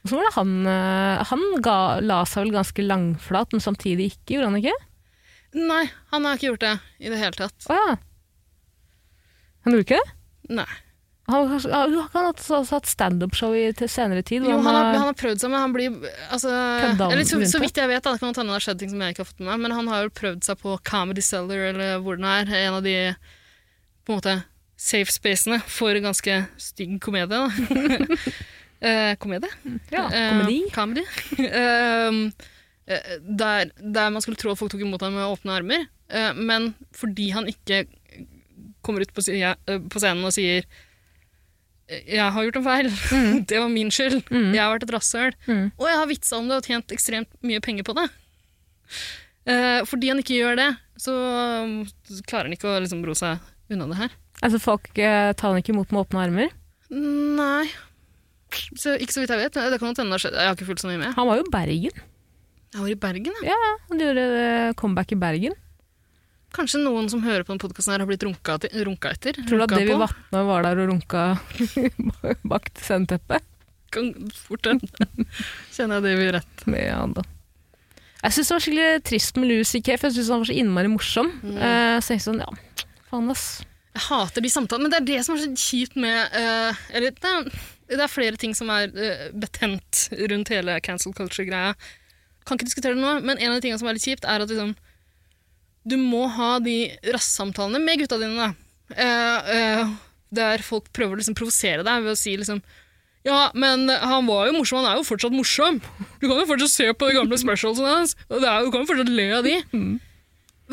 Så var det han eh, Han ga, la seg vel ganske langflat, men samtidig ikke, gjorde han ikke? Nei, han har ikke gjort det i det hele tatt. Å ja. Han gjorde ikke det? Nei. Han, har også hatt standup-show i til senere tid. Jo, han har, han har prøvd seg, men han blir altså, eller så, så vidt jeg vet, da, det kan hende det har skjedd ting som jeg ikke har fått med meg, men han har jo prøvd seg på Comedy Cellar, eller hvor den er, en av de på en måte safe spacene for ganske stygg komedie. Da. eh, komedie? ja, Eh, komedi. comedy. eh, der, der man skulle tro at folk tok imot ham med åpne armer, eh, men fordi han ikke kommer ut på, eh, på scenen og sier jeg har gjort en feil. Det var min skyld. Mm. Jeg har vært et rasshøl. Mm. Og jeg har vitsa om det og tjent ekstremt mye penger på det. Fordi han ikke gjør det, så um, klarer han ikke å liksom, ro seg unna det her. Altså, folk tar han ikke imot med åpne armer. Nei. Så, ikke så vidt jeg vet. Det kan hende. Jeg har ikke fulgt så mye med. Han var jo Bergen. Jeg var i Bergen, ja. Ja, han gjorde eh, comeback i Bergen. Kanskje noen som hører på denne podkasten har blitt runka, til, runka etter? Tror du at Davy på? Vatne var der og runka bak til sceneteppet? Kan fort hende. Kjenner jeg det vil rett. med da. Jeg syns det var skikkelig trist med Louis C.K., for jeg syns han var så innmari morsom. Mm. Eh, så jeg sånn, ja, faen ass. Jeg hater de samtalene, men det er det som er så kjipt med uh, Eller det er, det er flere ting som er uh, betent rundt hele cancel culture-greia. Kan ikke diskutere det nå, men en av de tingene som er litt kjipt, er at liksom, du må ha de rassamtalene med gutta dine. Uh, eh, der folk prøver å liksom provosere deg ved å si liksom ja, men han var jo morsom, han er jo fortsatt morsom. Du kan jo fortsatt se på de gamle specialsene hans, og det er, du kan jo fortsatt le av de.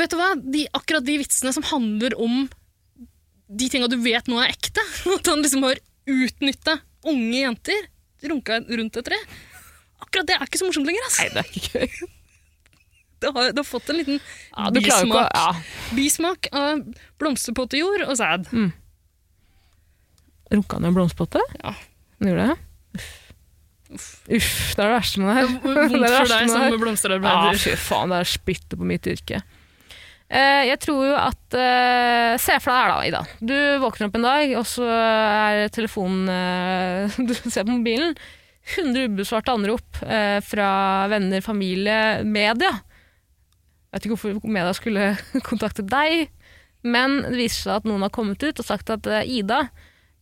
Vet du hva? De, akkurat de vitsene som handler om de tinga du vet nå er ekte. At han liksom har utnytta unge jenter, runka rundt et tre. Akkurat det er ikke så morsomt lenger. Altså. Nei, det er ikke gøy. Det, har, det har fått en liten Ja, bismak, å ja. bismak av blomsterpottejord og sæd. Runka han i en blomsterpotte? Ja. Han gjorde det? Uff. Uff, det er det verste med det her. Vondt for deg det som blomsterarbeider. Ja, fy faen, det er spyttet på mitt yrke. Uh, jeg tror jo at uh, Se for deg her, da, Ida. Du våkner opp en dag, og så er telefonen uh, Du ser på mobilen. 100 ubesvarte anrop eh, fra venner, familie, media. Jeg vet ikke hvorfor media skulle kontakte deg, men det viser seg at noen har kommet ut og sagt at eh, Ida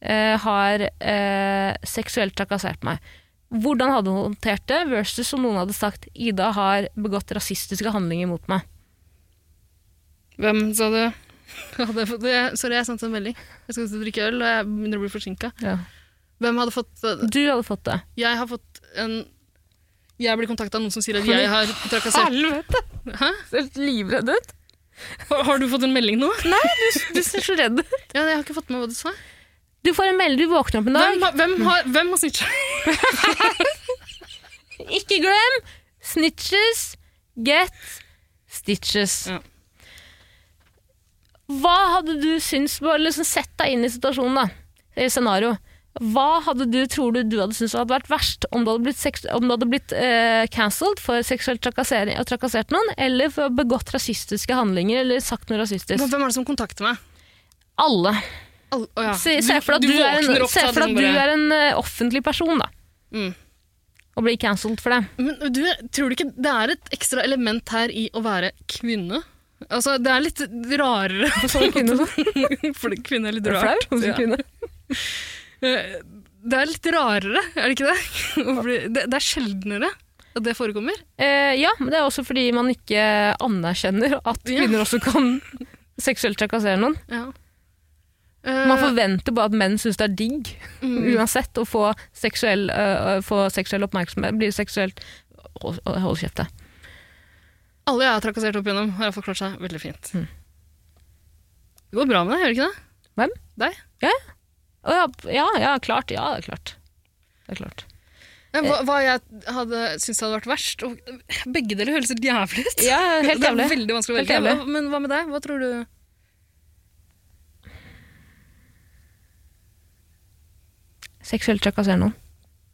eh, har eh, seksuelt trakassert meg. Hvordan hadde hun håndtert det, versus om noen hadde sagt Ida har begått rasistiske handlinger mot meg. Hvem sa du? Sorry, jeg sendte en melding. Jeg skal ut og drikke øl, og jeg begynner å bli forsinka. Hvem hadde fått Du hadde fått det. Jeg har fått en Jeg blir kontakta av noen som sier at jeg har trakassert Helvete! Hæ? Ser livredd ut. Har, har du fått en melding nå? Nei, du, du ser så redd ut. Ja, jeg har ikke fått med hva du sa. Du får en melding, du våkner opp en dag. Hvem, har- hvem har, hvem har snitcha? Ikke glem! Snitches get stitches. Ja. Hva hadde du syntes Bare liksom Sett deg inn i situasjonen, da. Eller scenario. Hva hadde du, tror du du hadde syntes hadde vært verst? Om du hadde blitt, du blitt eh, cancelled for seksuelt trakassering og trakassert noen, eller for å ha begått rasistiske handlinger eller sagt noe rasistisk? Hvem er det som kontakter meg? Alle. All, oh ja. Se, se for at du, er en, se for at du er en eh, offentlig person, da. Mm. Og blir cancelled for det. Men du, tror du ikke det er et ekstra element her i å være kvinne? Altså, det er litt rarere. for kvinne, så. Fordi kvinne er litt Er du rart. flau som Ja. kvinne? Eh, det er litt rarere, er det ikke det? Det, er sjeldnere at det forekommer. Eh, ja, men det er også fordi man ikke anerkjenner at Ja. kvinner også kan seksuelt trakassere noen. Ja. Man Eh, forventer bare at menn syns det er digg, mm, uansett, å få seksuell, uh, få seksuell oppmerksomhet. Bli seksuelt Hold, hold kjeft, alle jeg har trakassert opp igjennom, har iallfall klart seg veldig fint. Mm. Det går bra med deg, gjør det ikke det? Hvem? Deg? Å, ja, ja, ja, klart. Ja, det er klart. Det er klart. Men Hva, hva jeg hadde syntes hadde vært verst og Begge deler høres helt jævlig ut. Ja, helt det er jævlig. veldig vanskelig å velge. jævlig. Men hva med deg? Hva tror du? Seksuelt trakassere noen.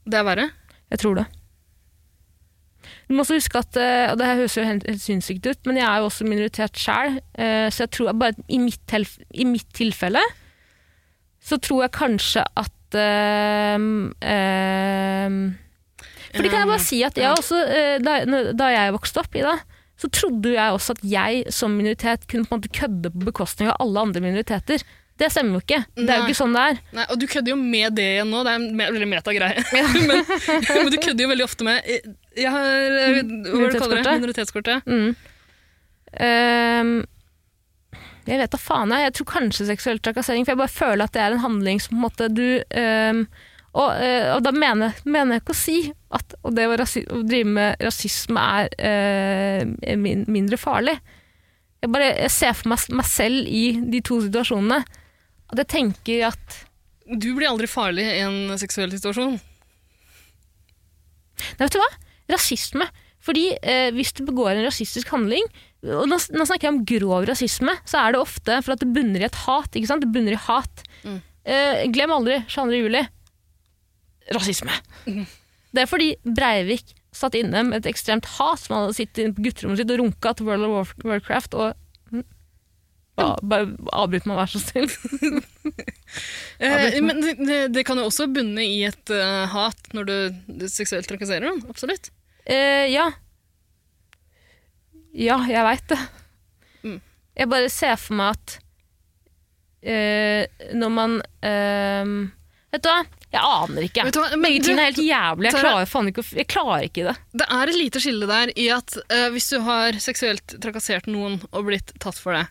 Det er verre? Jeg tror det. Du må også huske at, eh, og det her høres jo helt, helt sinnssykt ut, men jeg er jo også minoritet sjæl, så jeg tror bare i mitt, i mitt tilfelle så tror jeg kanskje at ehm, ehm, For det kan jeg bare si at jeg også, eh, da, da jeg vokste opp i det, så trodde jeg også at jeg som minoritet kunne på en måte kødde på bekostning av alle andre minoriteter. Det stemmer jo ikke. Det er jo ikke sånn det er. Nei, og du kødder jo med det igjen nå. Det er en veldig meta-greie. men, men du kødder jo veldig ofte med Jeg har eh, Hva kaller du det? Minoritetskortet. Mm. Ehm, jeg vet da faen jeg. Jeg tror kanskje seksuell trakassering, for jeg bare føler at det er en handling som på en måte du ehm, og, eh, og da mener, mener jeg ikke å si at og det å, å drive med rasisme er eh, min mindre farlig. Jeg bare jeg ser for meg, meg selv i de to situasjonene. At jeg tenker at Du blir aldri farlig i en seksuell situasjon. Nei, vet du hva? Rasisme. Fordi eh, hvis du begår en rasistisk handling, og nå, nå snakker jeg om grov rasisme, så er det ofte for at det bunner i et hat. ikke sant? Det bunner i hat. Mm. Eh, glem aldri 22. juli. Rasisme. Mm. Det er fordi Breivik satt inne med et ekstremt hat som han hadde sittet på gutterommet sitt og runka til World of War- Warcraft og mm, ba, Bare avbryt meg, vær så snill. Eh, men det, det, det kan jo også bunne i et uh, hat når du, du seksuelt trakasserer noen. Absolutt. Eh, ja. Ja, jeg veit det. Mm. Jeg bare ser for meg at eh, når man eh, Vet du hva? Jeg aner ikke. Vet du hva? Men Begge du- tingene er helt jævlig. Jeg klarer faen ikke Jeg klarer ikke det. Det er et lite skille der i at eh, hvis du har seksuelt trakassert noen og blitt tatt for det,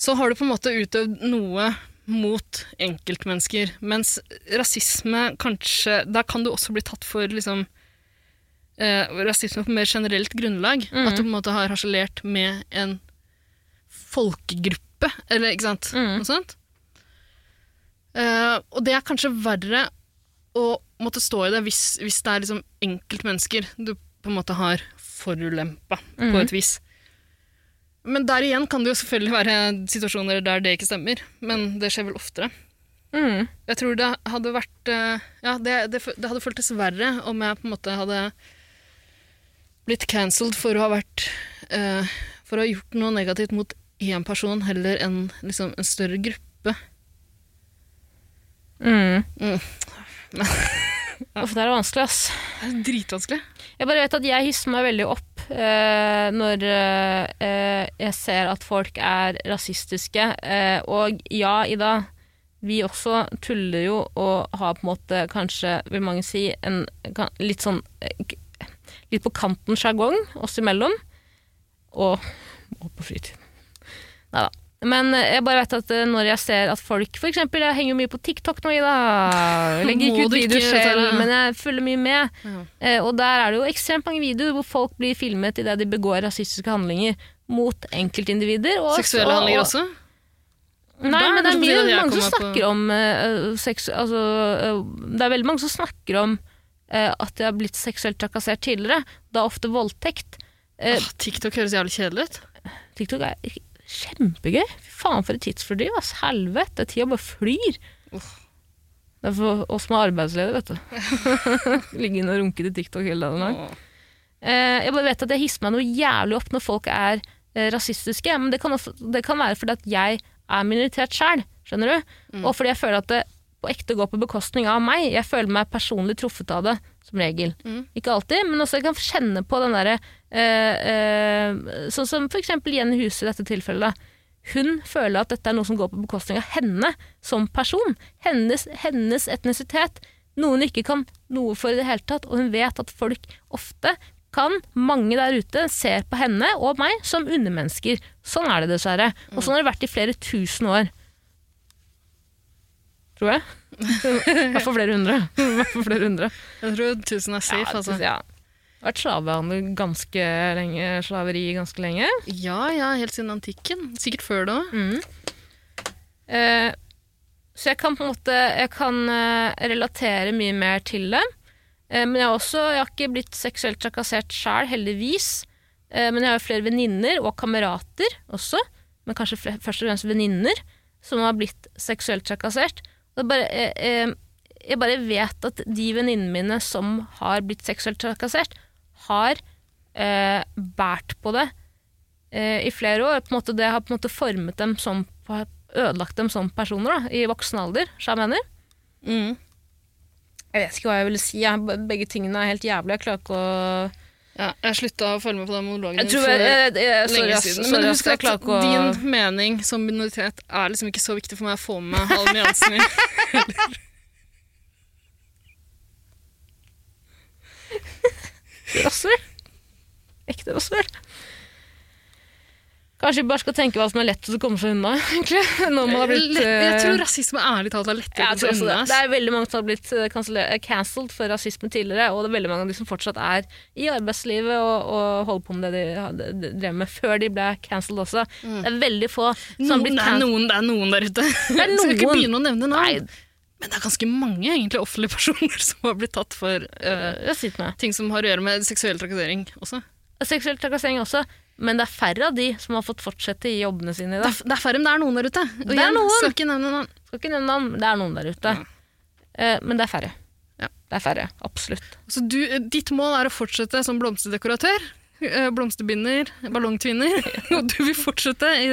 så har du på en måte utøvd noe mot enkeltmennesker. Mens rasisme kanskje Der kan du også bli tatt for liksom eh, rasisme på mer generelt grunnlag. Mm. At du på en måte har harselert med en folkegruppe, eller ikke sant? Mm. Noe sånt. Eh, og det er kanskje verre å måtte stå i det hvis, hvis det er liksom enkeltmennesker du på en måte har forulempa mm. på et vis. Men der igjen kan det jo selvfølgelig være situasjoner der det ikke stemmer, men det skjer vel oftere. Mm. Jeg tror det hadde vært eh, Ja, det, det, det hadde føltes verre om jeg på en måte hadde blitt cancelled for å ha vært uh, For å ha gjort noe negativt mot én person heller enn liksom, en større gruppe. Mm. Mm. Uff, det er vanskelig, ass. Det er dritvanskelig. Jeg bare vet at jeg hisser meg veldig opp eh, når eh, jeg ser at folk er rasistiske. Eh, og ja, Ida, vi også tuller jo og har på en måte kanskje, vil mange si, en kan- litt sånn eh, Litt på kanten sjargong oss imellom. Og, og på fritiden. Nei da. Men jeg bare vet at eh, når jeg ser at folk For eksempel, jeg henger jo mye på TikTok nå, Ida. Jeg legger ikke ut videoer selv, men jeg følger mye med. Ja. Eh, og der er det jo ekstremt mange videoer hvor folk blir filmet idet de begår rasistiske handlinger mot enkeltindivider. Og, Seksuelle og- handlinger også? Nei, men det er mye at jeg mange som på- snakker om uh, sex, altså, uh, Det er veldig mange som snakker om at de har blitt seksuelt trakassert tidligere. Da ofte voldtekt. Eh, Åh, TikTok høres jævlig kjedelig ut. TikTok er kjempegøy. Fy faen, for et tidsfordriv. ass. Helvete. Tida bare flyr. Uh. Det er for oss som er arbeidsledige, vet du. Ligge inne og runke til TikTok hele dagen lang. Eh, jeg bare vet at jeg hisser meg noe jævlig opp når folk er eh, rasistiske, men det kan, også, det kan være fordi at jeg er minoritert sjøl, skjønner du? Mm. Og fordi jeg føler at det på ekte går på bekostning av meg. Jeg føler meg personlig truffet av det, som regel. Mm. Ikke alltid, men også jeg kan kjenne på den derre øh, øh, Sånn som for eksempel Jenny Huse i dette tilfellet. hun føler at dette er noe som går på bekostning av henne som person. Hennes, hennes etnisitet. Noe hun ikke kan noe for i det hele tatt. Og hun vet at folk ofte kan, mange der ute, ser på henne og meg som undermennesker. Sånn er det dessverre. Og sånn har det vært i flere tusen år. Tror jeg. I hvert fall flere hundre. Flere hundre. Jeg tror tusen er safe, ja, altså. Ja. Vært slavehandel ganske lenge, slaveri ganske lenge. Ja, ja, helt siden antikken. Sikkert før det òg. Mm. Eh, så jeg kan på en måte jeg kan eh, relatere mye mer til det. Eh, men jeg har også jeg har ikke blitt seksuelt trakassert sjæl, heldigvis. Eh, men jeg har jo flere venninner og kamerater også, men kanskje først og fremst venninner, som har blitt seksuelt trakassert. Bare, eh, eh, jeg bare vet at de venninnene mine som har blitt seksuelt trakassert, har eh, båret på det eh, i flere år. På en måte, det har på en måte formet dem som ødelagt dem som personer da, i voksen alder, så jeg mener. Mm. Jeg vet ikke hva jeg ville si. Jeg, begge tingene er helt jævlig. Jeg klarer ikke å Ja, jeg slutta å følge med på den monologen Jeg tror jeg, jeg, jeg, sorry, lenge siden. Men husk at å din mening som minoritet er liksom ikke så viktig for meg å få med alle nyansene i. Rasshøl. Ekte rasshøl. Kanskje vi bare skal tenke hva som er lettest å komme seg unna, egentlig. Når man har blitt jeg eh, tror rasisme ærlig talt er lettere å komme seg unna. det det er veldig mange som har blitt eh, eh, cancelled for rasisme tidligere, og det er veldig mange av de som fortsatt er i arbeidslivet og, og holder på med det de drev med før de ble cancelled også. Det er veldig få som har blitt cancelled. noen, det er noen der ute. er Jeg skal ikke begynne å nevne navn. Men det er ganske mange egentlig offentlige personer som har blitt tatt for uh, ting som har å gjøre med seksuell trakassering også. Seksuell trakassering også, men det er færre av de som har fått fortsette i jobbene sine i Det dag. er, det er færre, men det er noen der ute. Og Det er noen. Skal ikke nevne navn. Skal ikke nevne navn, det er noen der ute. Eh, men det er færre. Ja. Det er færre, absolutt. Så du, ditt mål er å fortsette som blomsterdekoratør, eh, blomsterbinder, ballongtvinner, og du vil fortsette i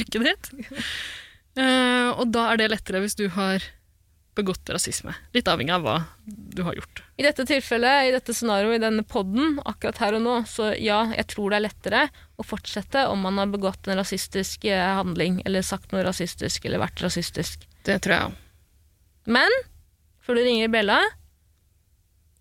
yrket ditt. Eh, og da er det lettere hvis du har begått rasisme. Litt avhengig av hva du har gjort. I dette tilfellet, i dette scenarioet, i denne podden, akkurat her og nå, så ja, jeg tror det er lettere å fortsette om man har begått en rasistisk eh, handling, eller sagt noe rasistisk, eller vært rasistisk. Det tror jeg òg. Men, før du ringer bjella,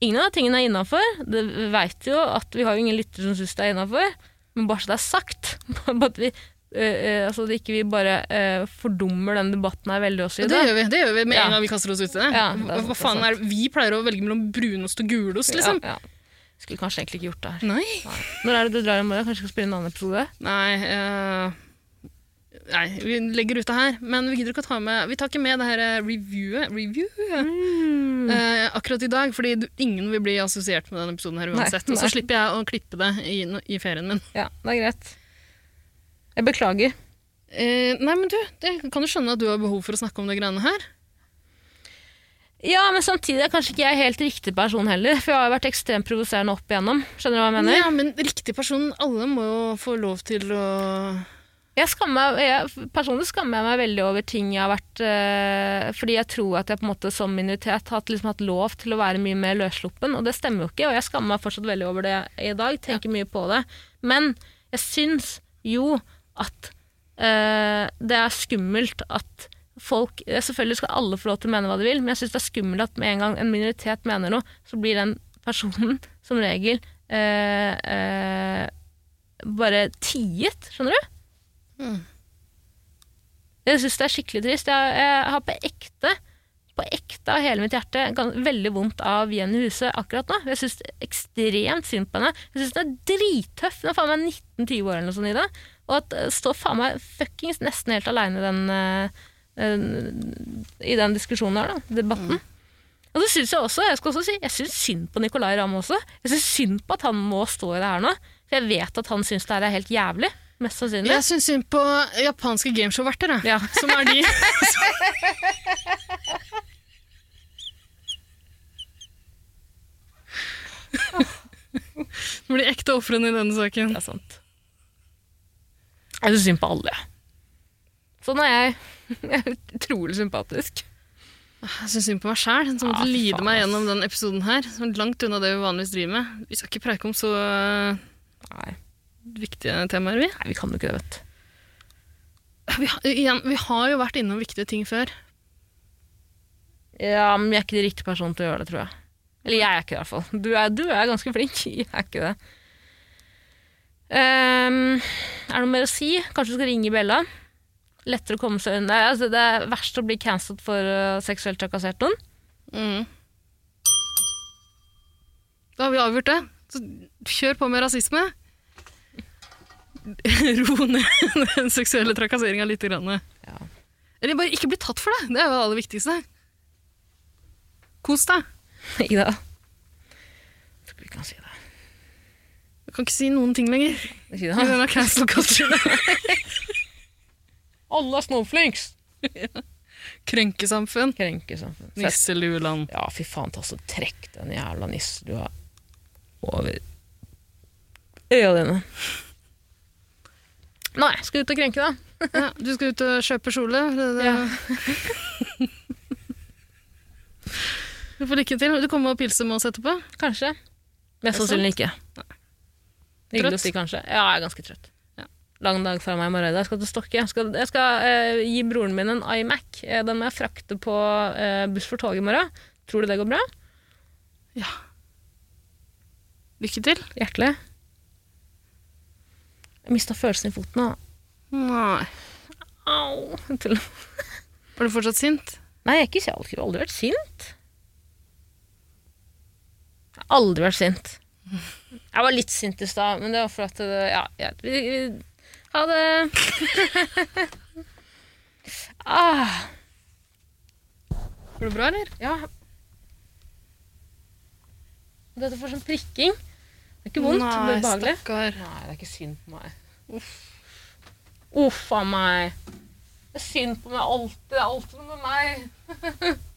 ingen av tingene er innafor. Vi veit jo at vi har jo ingen lyttere som syns det er innafor, men bare så det er sagt. Bare at vi, eh, eh, altså at ikke vi bare eh, fordummer den debatten her veldig også i Det dag. gjør vi det gjør vi med en gang vi kaster oss ut i det. Ja, det er hva, faen det er Vi pleier å velge mellom brunost og gulost, liksom. Ja, ja. Skulle kanskje egentlig ikke gjort det her. Nei. Når er det du drar i morgen? Kanskje vi skal spille en annen episode? Nei, uh, nei, vi legger ut det her. Men vi gidder ikke å ta med Vi tar ikke med det her eh, reviewet review, eh, akkurat i dag, fordi du, ingen vil bli assosiert med denne episoden her Nei, nei. Og så slipper jeg å klippe det i, i ferien min. Ja, det er greit. Jeg beklager. Eh, nei, men du, det kan du skjønne at du har behov for å snakke om det greiene her? Ja, men samtidig er kanskje ikke jeg helt riktig person heller, for jeg har jo vært ekstremt provoserende opp igjennom. Skjønner du hva jeg mener? Ja, men riktig person, alle må jo få lov til å Jeg skammer, jeg, personlig skammer jeg meg veldig over ting jeg har vært øh, Fordi jeg tror at jeg på en måte som minoritet har liksom hatt lov til å være mye mer løssluppen, og det stemmer jo ikke. Og jeg skammer meg fortsatt veldig over det i dag, tenker mye på det. Men jeg syns jo at uh, det er skummelt at folk Selvfølgelig skal alle få lov til å mene hva de vil, men jeg syns det er skummelt at med en gang en minoritet mener noe, så blir den personen som regel uh, uh, bare tiet, skjønner du? Jeg syns det er skikkelig trist. Jeg, jeg har på ekte på ekte av hele mitt hjerte veldig vondt av Jenny Huse akkurat nå. Jeg syns ekstremt synd på henne. Jeg syns hun er drittøff. Hun er faen meg 19-20 år eller noe sånt i det. Og at uh, står faen meg fuckings nesten helt aleine i den, eh, eh, i den diskusjonen her, da. Debatten. Og så syns jeg også, jeg skal også si, jeg syns synd på Nicolay Ramm også. Jeg syns synd på at han må stå i det her nå. For jeg vet at han syns det her er helt jævlig. Mest sannsynlig. Jeg syns synd på japanske gameshow-verter, jeg. Ja. Som er de Nå blir ekte ofrene i denne saken. Det er sant. Jeg syns synd på alle. Sånn er jeg. Jeg er utrolig sympatisk. Jeg syns synd på meg sjæl, som måtte Ah, lide faen, meg gjennom den episoden her. Som er langt unna det vi vanligvis driver med. Vi skal ikke preike om så Nei, viktige temaer, vi. nei vi kan jo ikke det, vet du. vi, har- igjen, vi har jo vært innom viktige ting før. Ja, men jeg er ikke den riktige personen til å gjøre det, tror jeg. Eller jeg er ikke det, i hvert fall. Du er, du er ganske flink. Jeg er ikke det. Ehm, er det noe mer å si? Kanskje du skal ringe Bella? Lettere å komme seg unna. Altså, det er verst å bli cancelled for uh, seksuelt trakassert noen. Mm. Da har vi avgjort det. Så kjør på med rasisme. Ro ned den seksuelle trakasseringa litt. Grann. Ja. Eller bare ikke bli tatt for det. Det er jo det aller viktigste. Kos deg. Ida. Tror ikke vi kan si det. Du kan ikke si noen ting lenger. I denne cancel culture. Alle er snowflakes! Krenkesamfunn. Krenkesamfunn. Fest. Nisselueland. Ja, fy faen, ta så trekk den jævla nisselua over øya dine. Nei, skal ut og krenke, da. Ja, du skal ut og kjøpe kjole. Det, det. Ja. Du får lykke til. Du kommer og pilser med oss etterpå. Kanskje. Mest sannsynlig ikke. Hyggelig å si kanskje. Ja, jeg er ganske trøtt. Ja. Lang dag fra meg i morgen. Jeg skal til Stokke. Jeg skal, jeg skal eh, gi broren min en iMac. Eh, Den må jeg frakte på eh, buss for tog i morgen. Tror du det går bra? Ja. Lykke til. Hjertelig. Jeg mista følelsen i foten. da. Nei. Au. Er du fortsatt sint? Nei, jeg, ikke, jeg har aldri vært sint. Jeg har aldri vært sint. Jeg var litt sint i stad, men det var for at det, Ja, ja vi, vi, Ha det. ah, Går det bra, eller? ja. Dette får sånn prikking. Det er ikke vondt, det Nei, er behagelig. stakkar. Nei, det er ikke synd på meg. Uff. Uff a meg. Det er synd på meg alltid. Det er alltid noe med meg.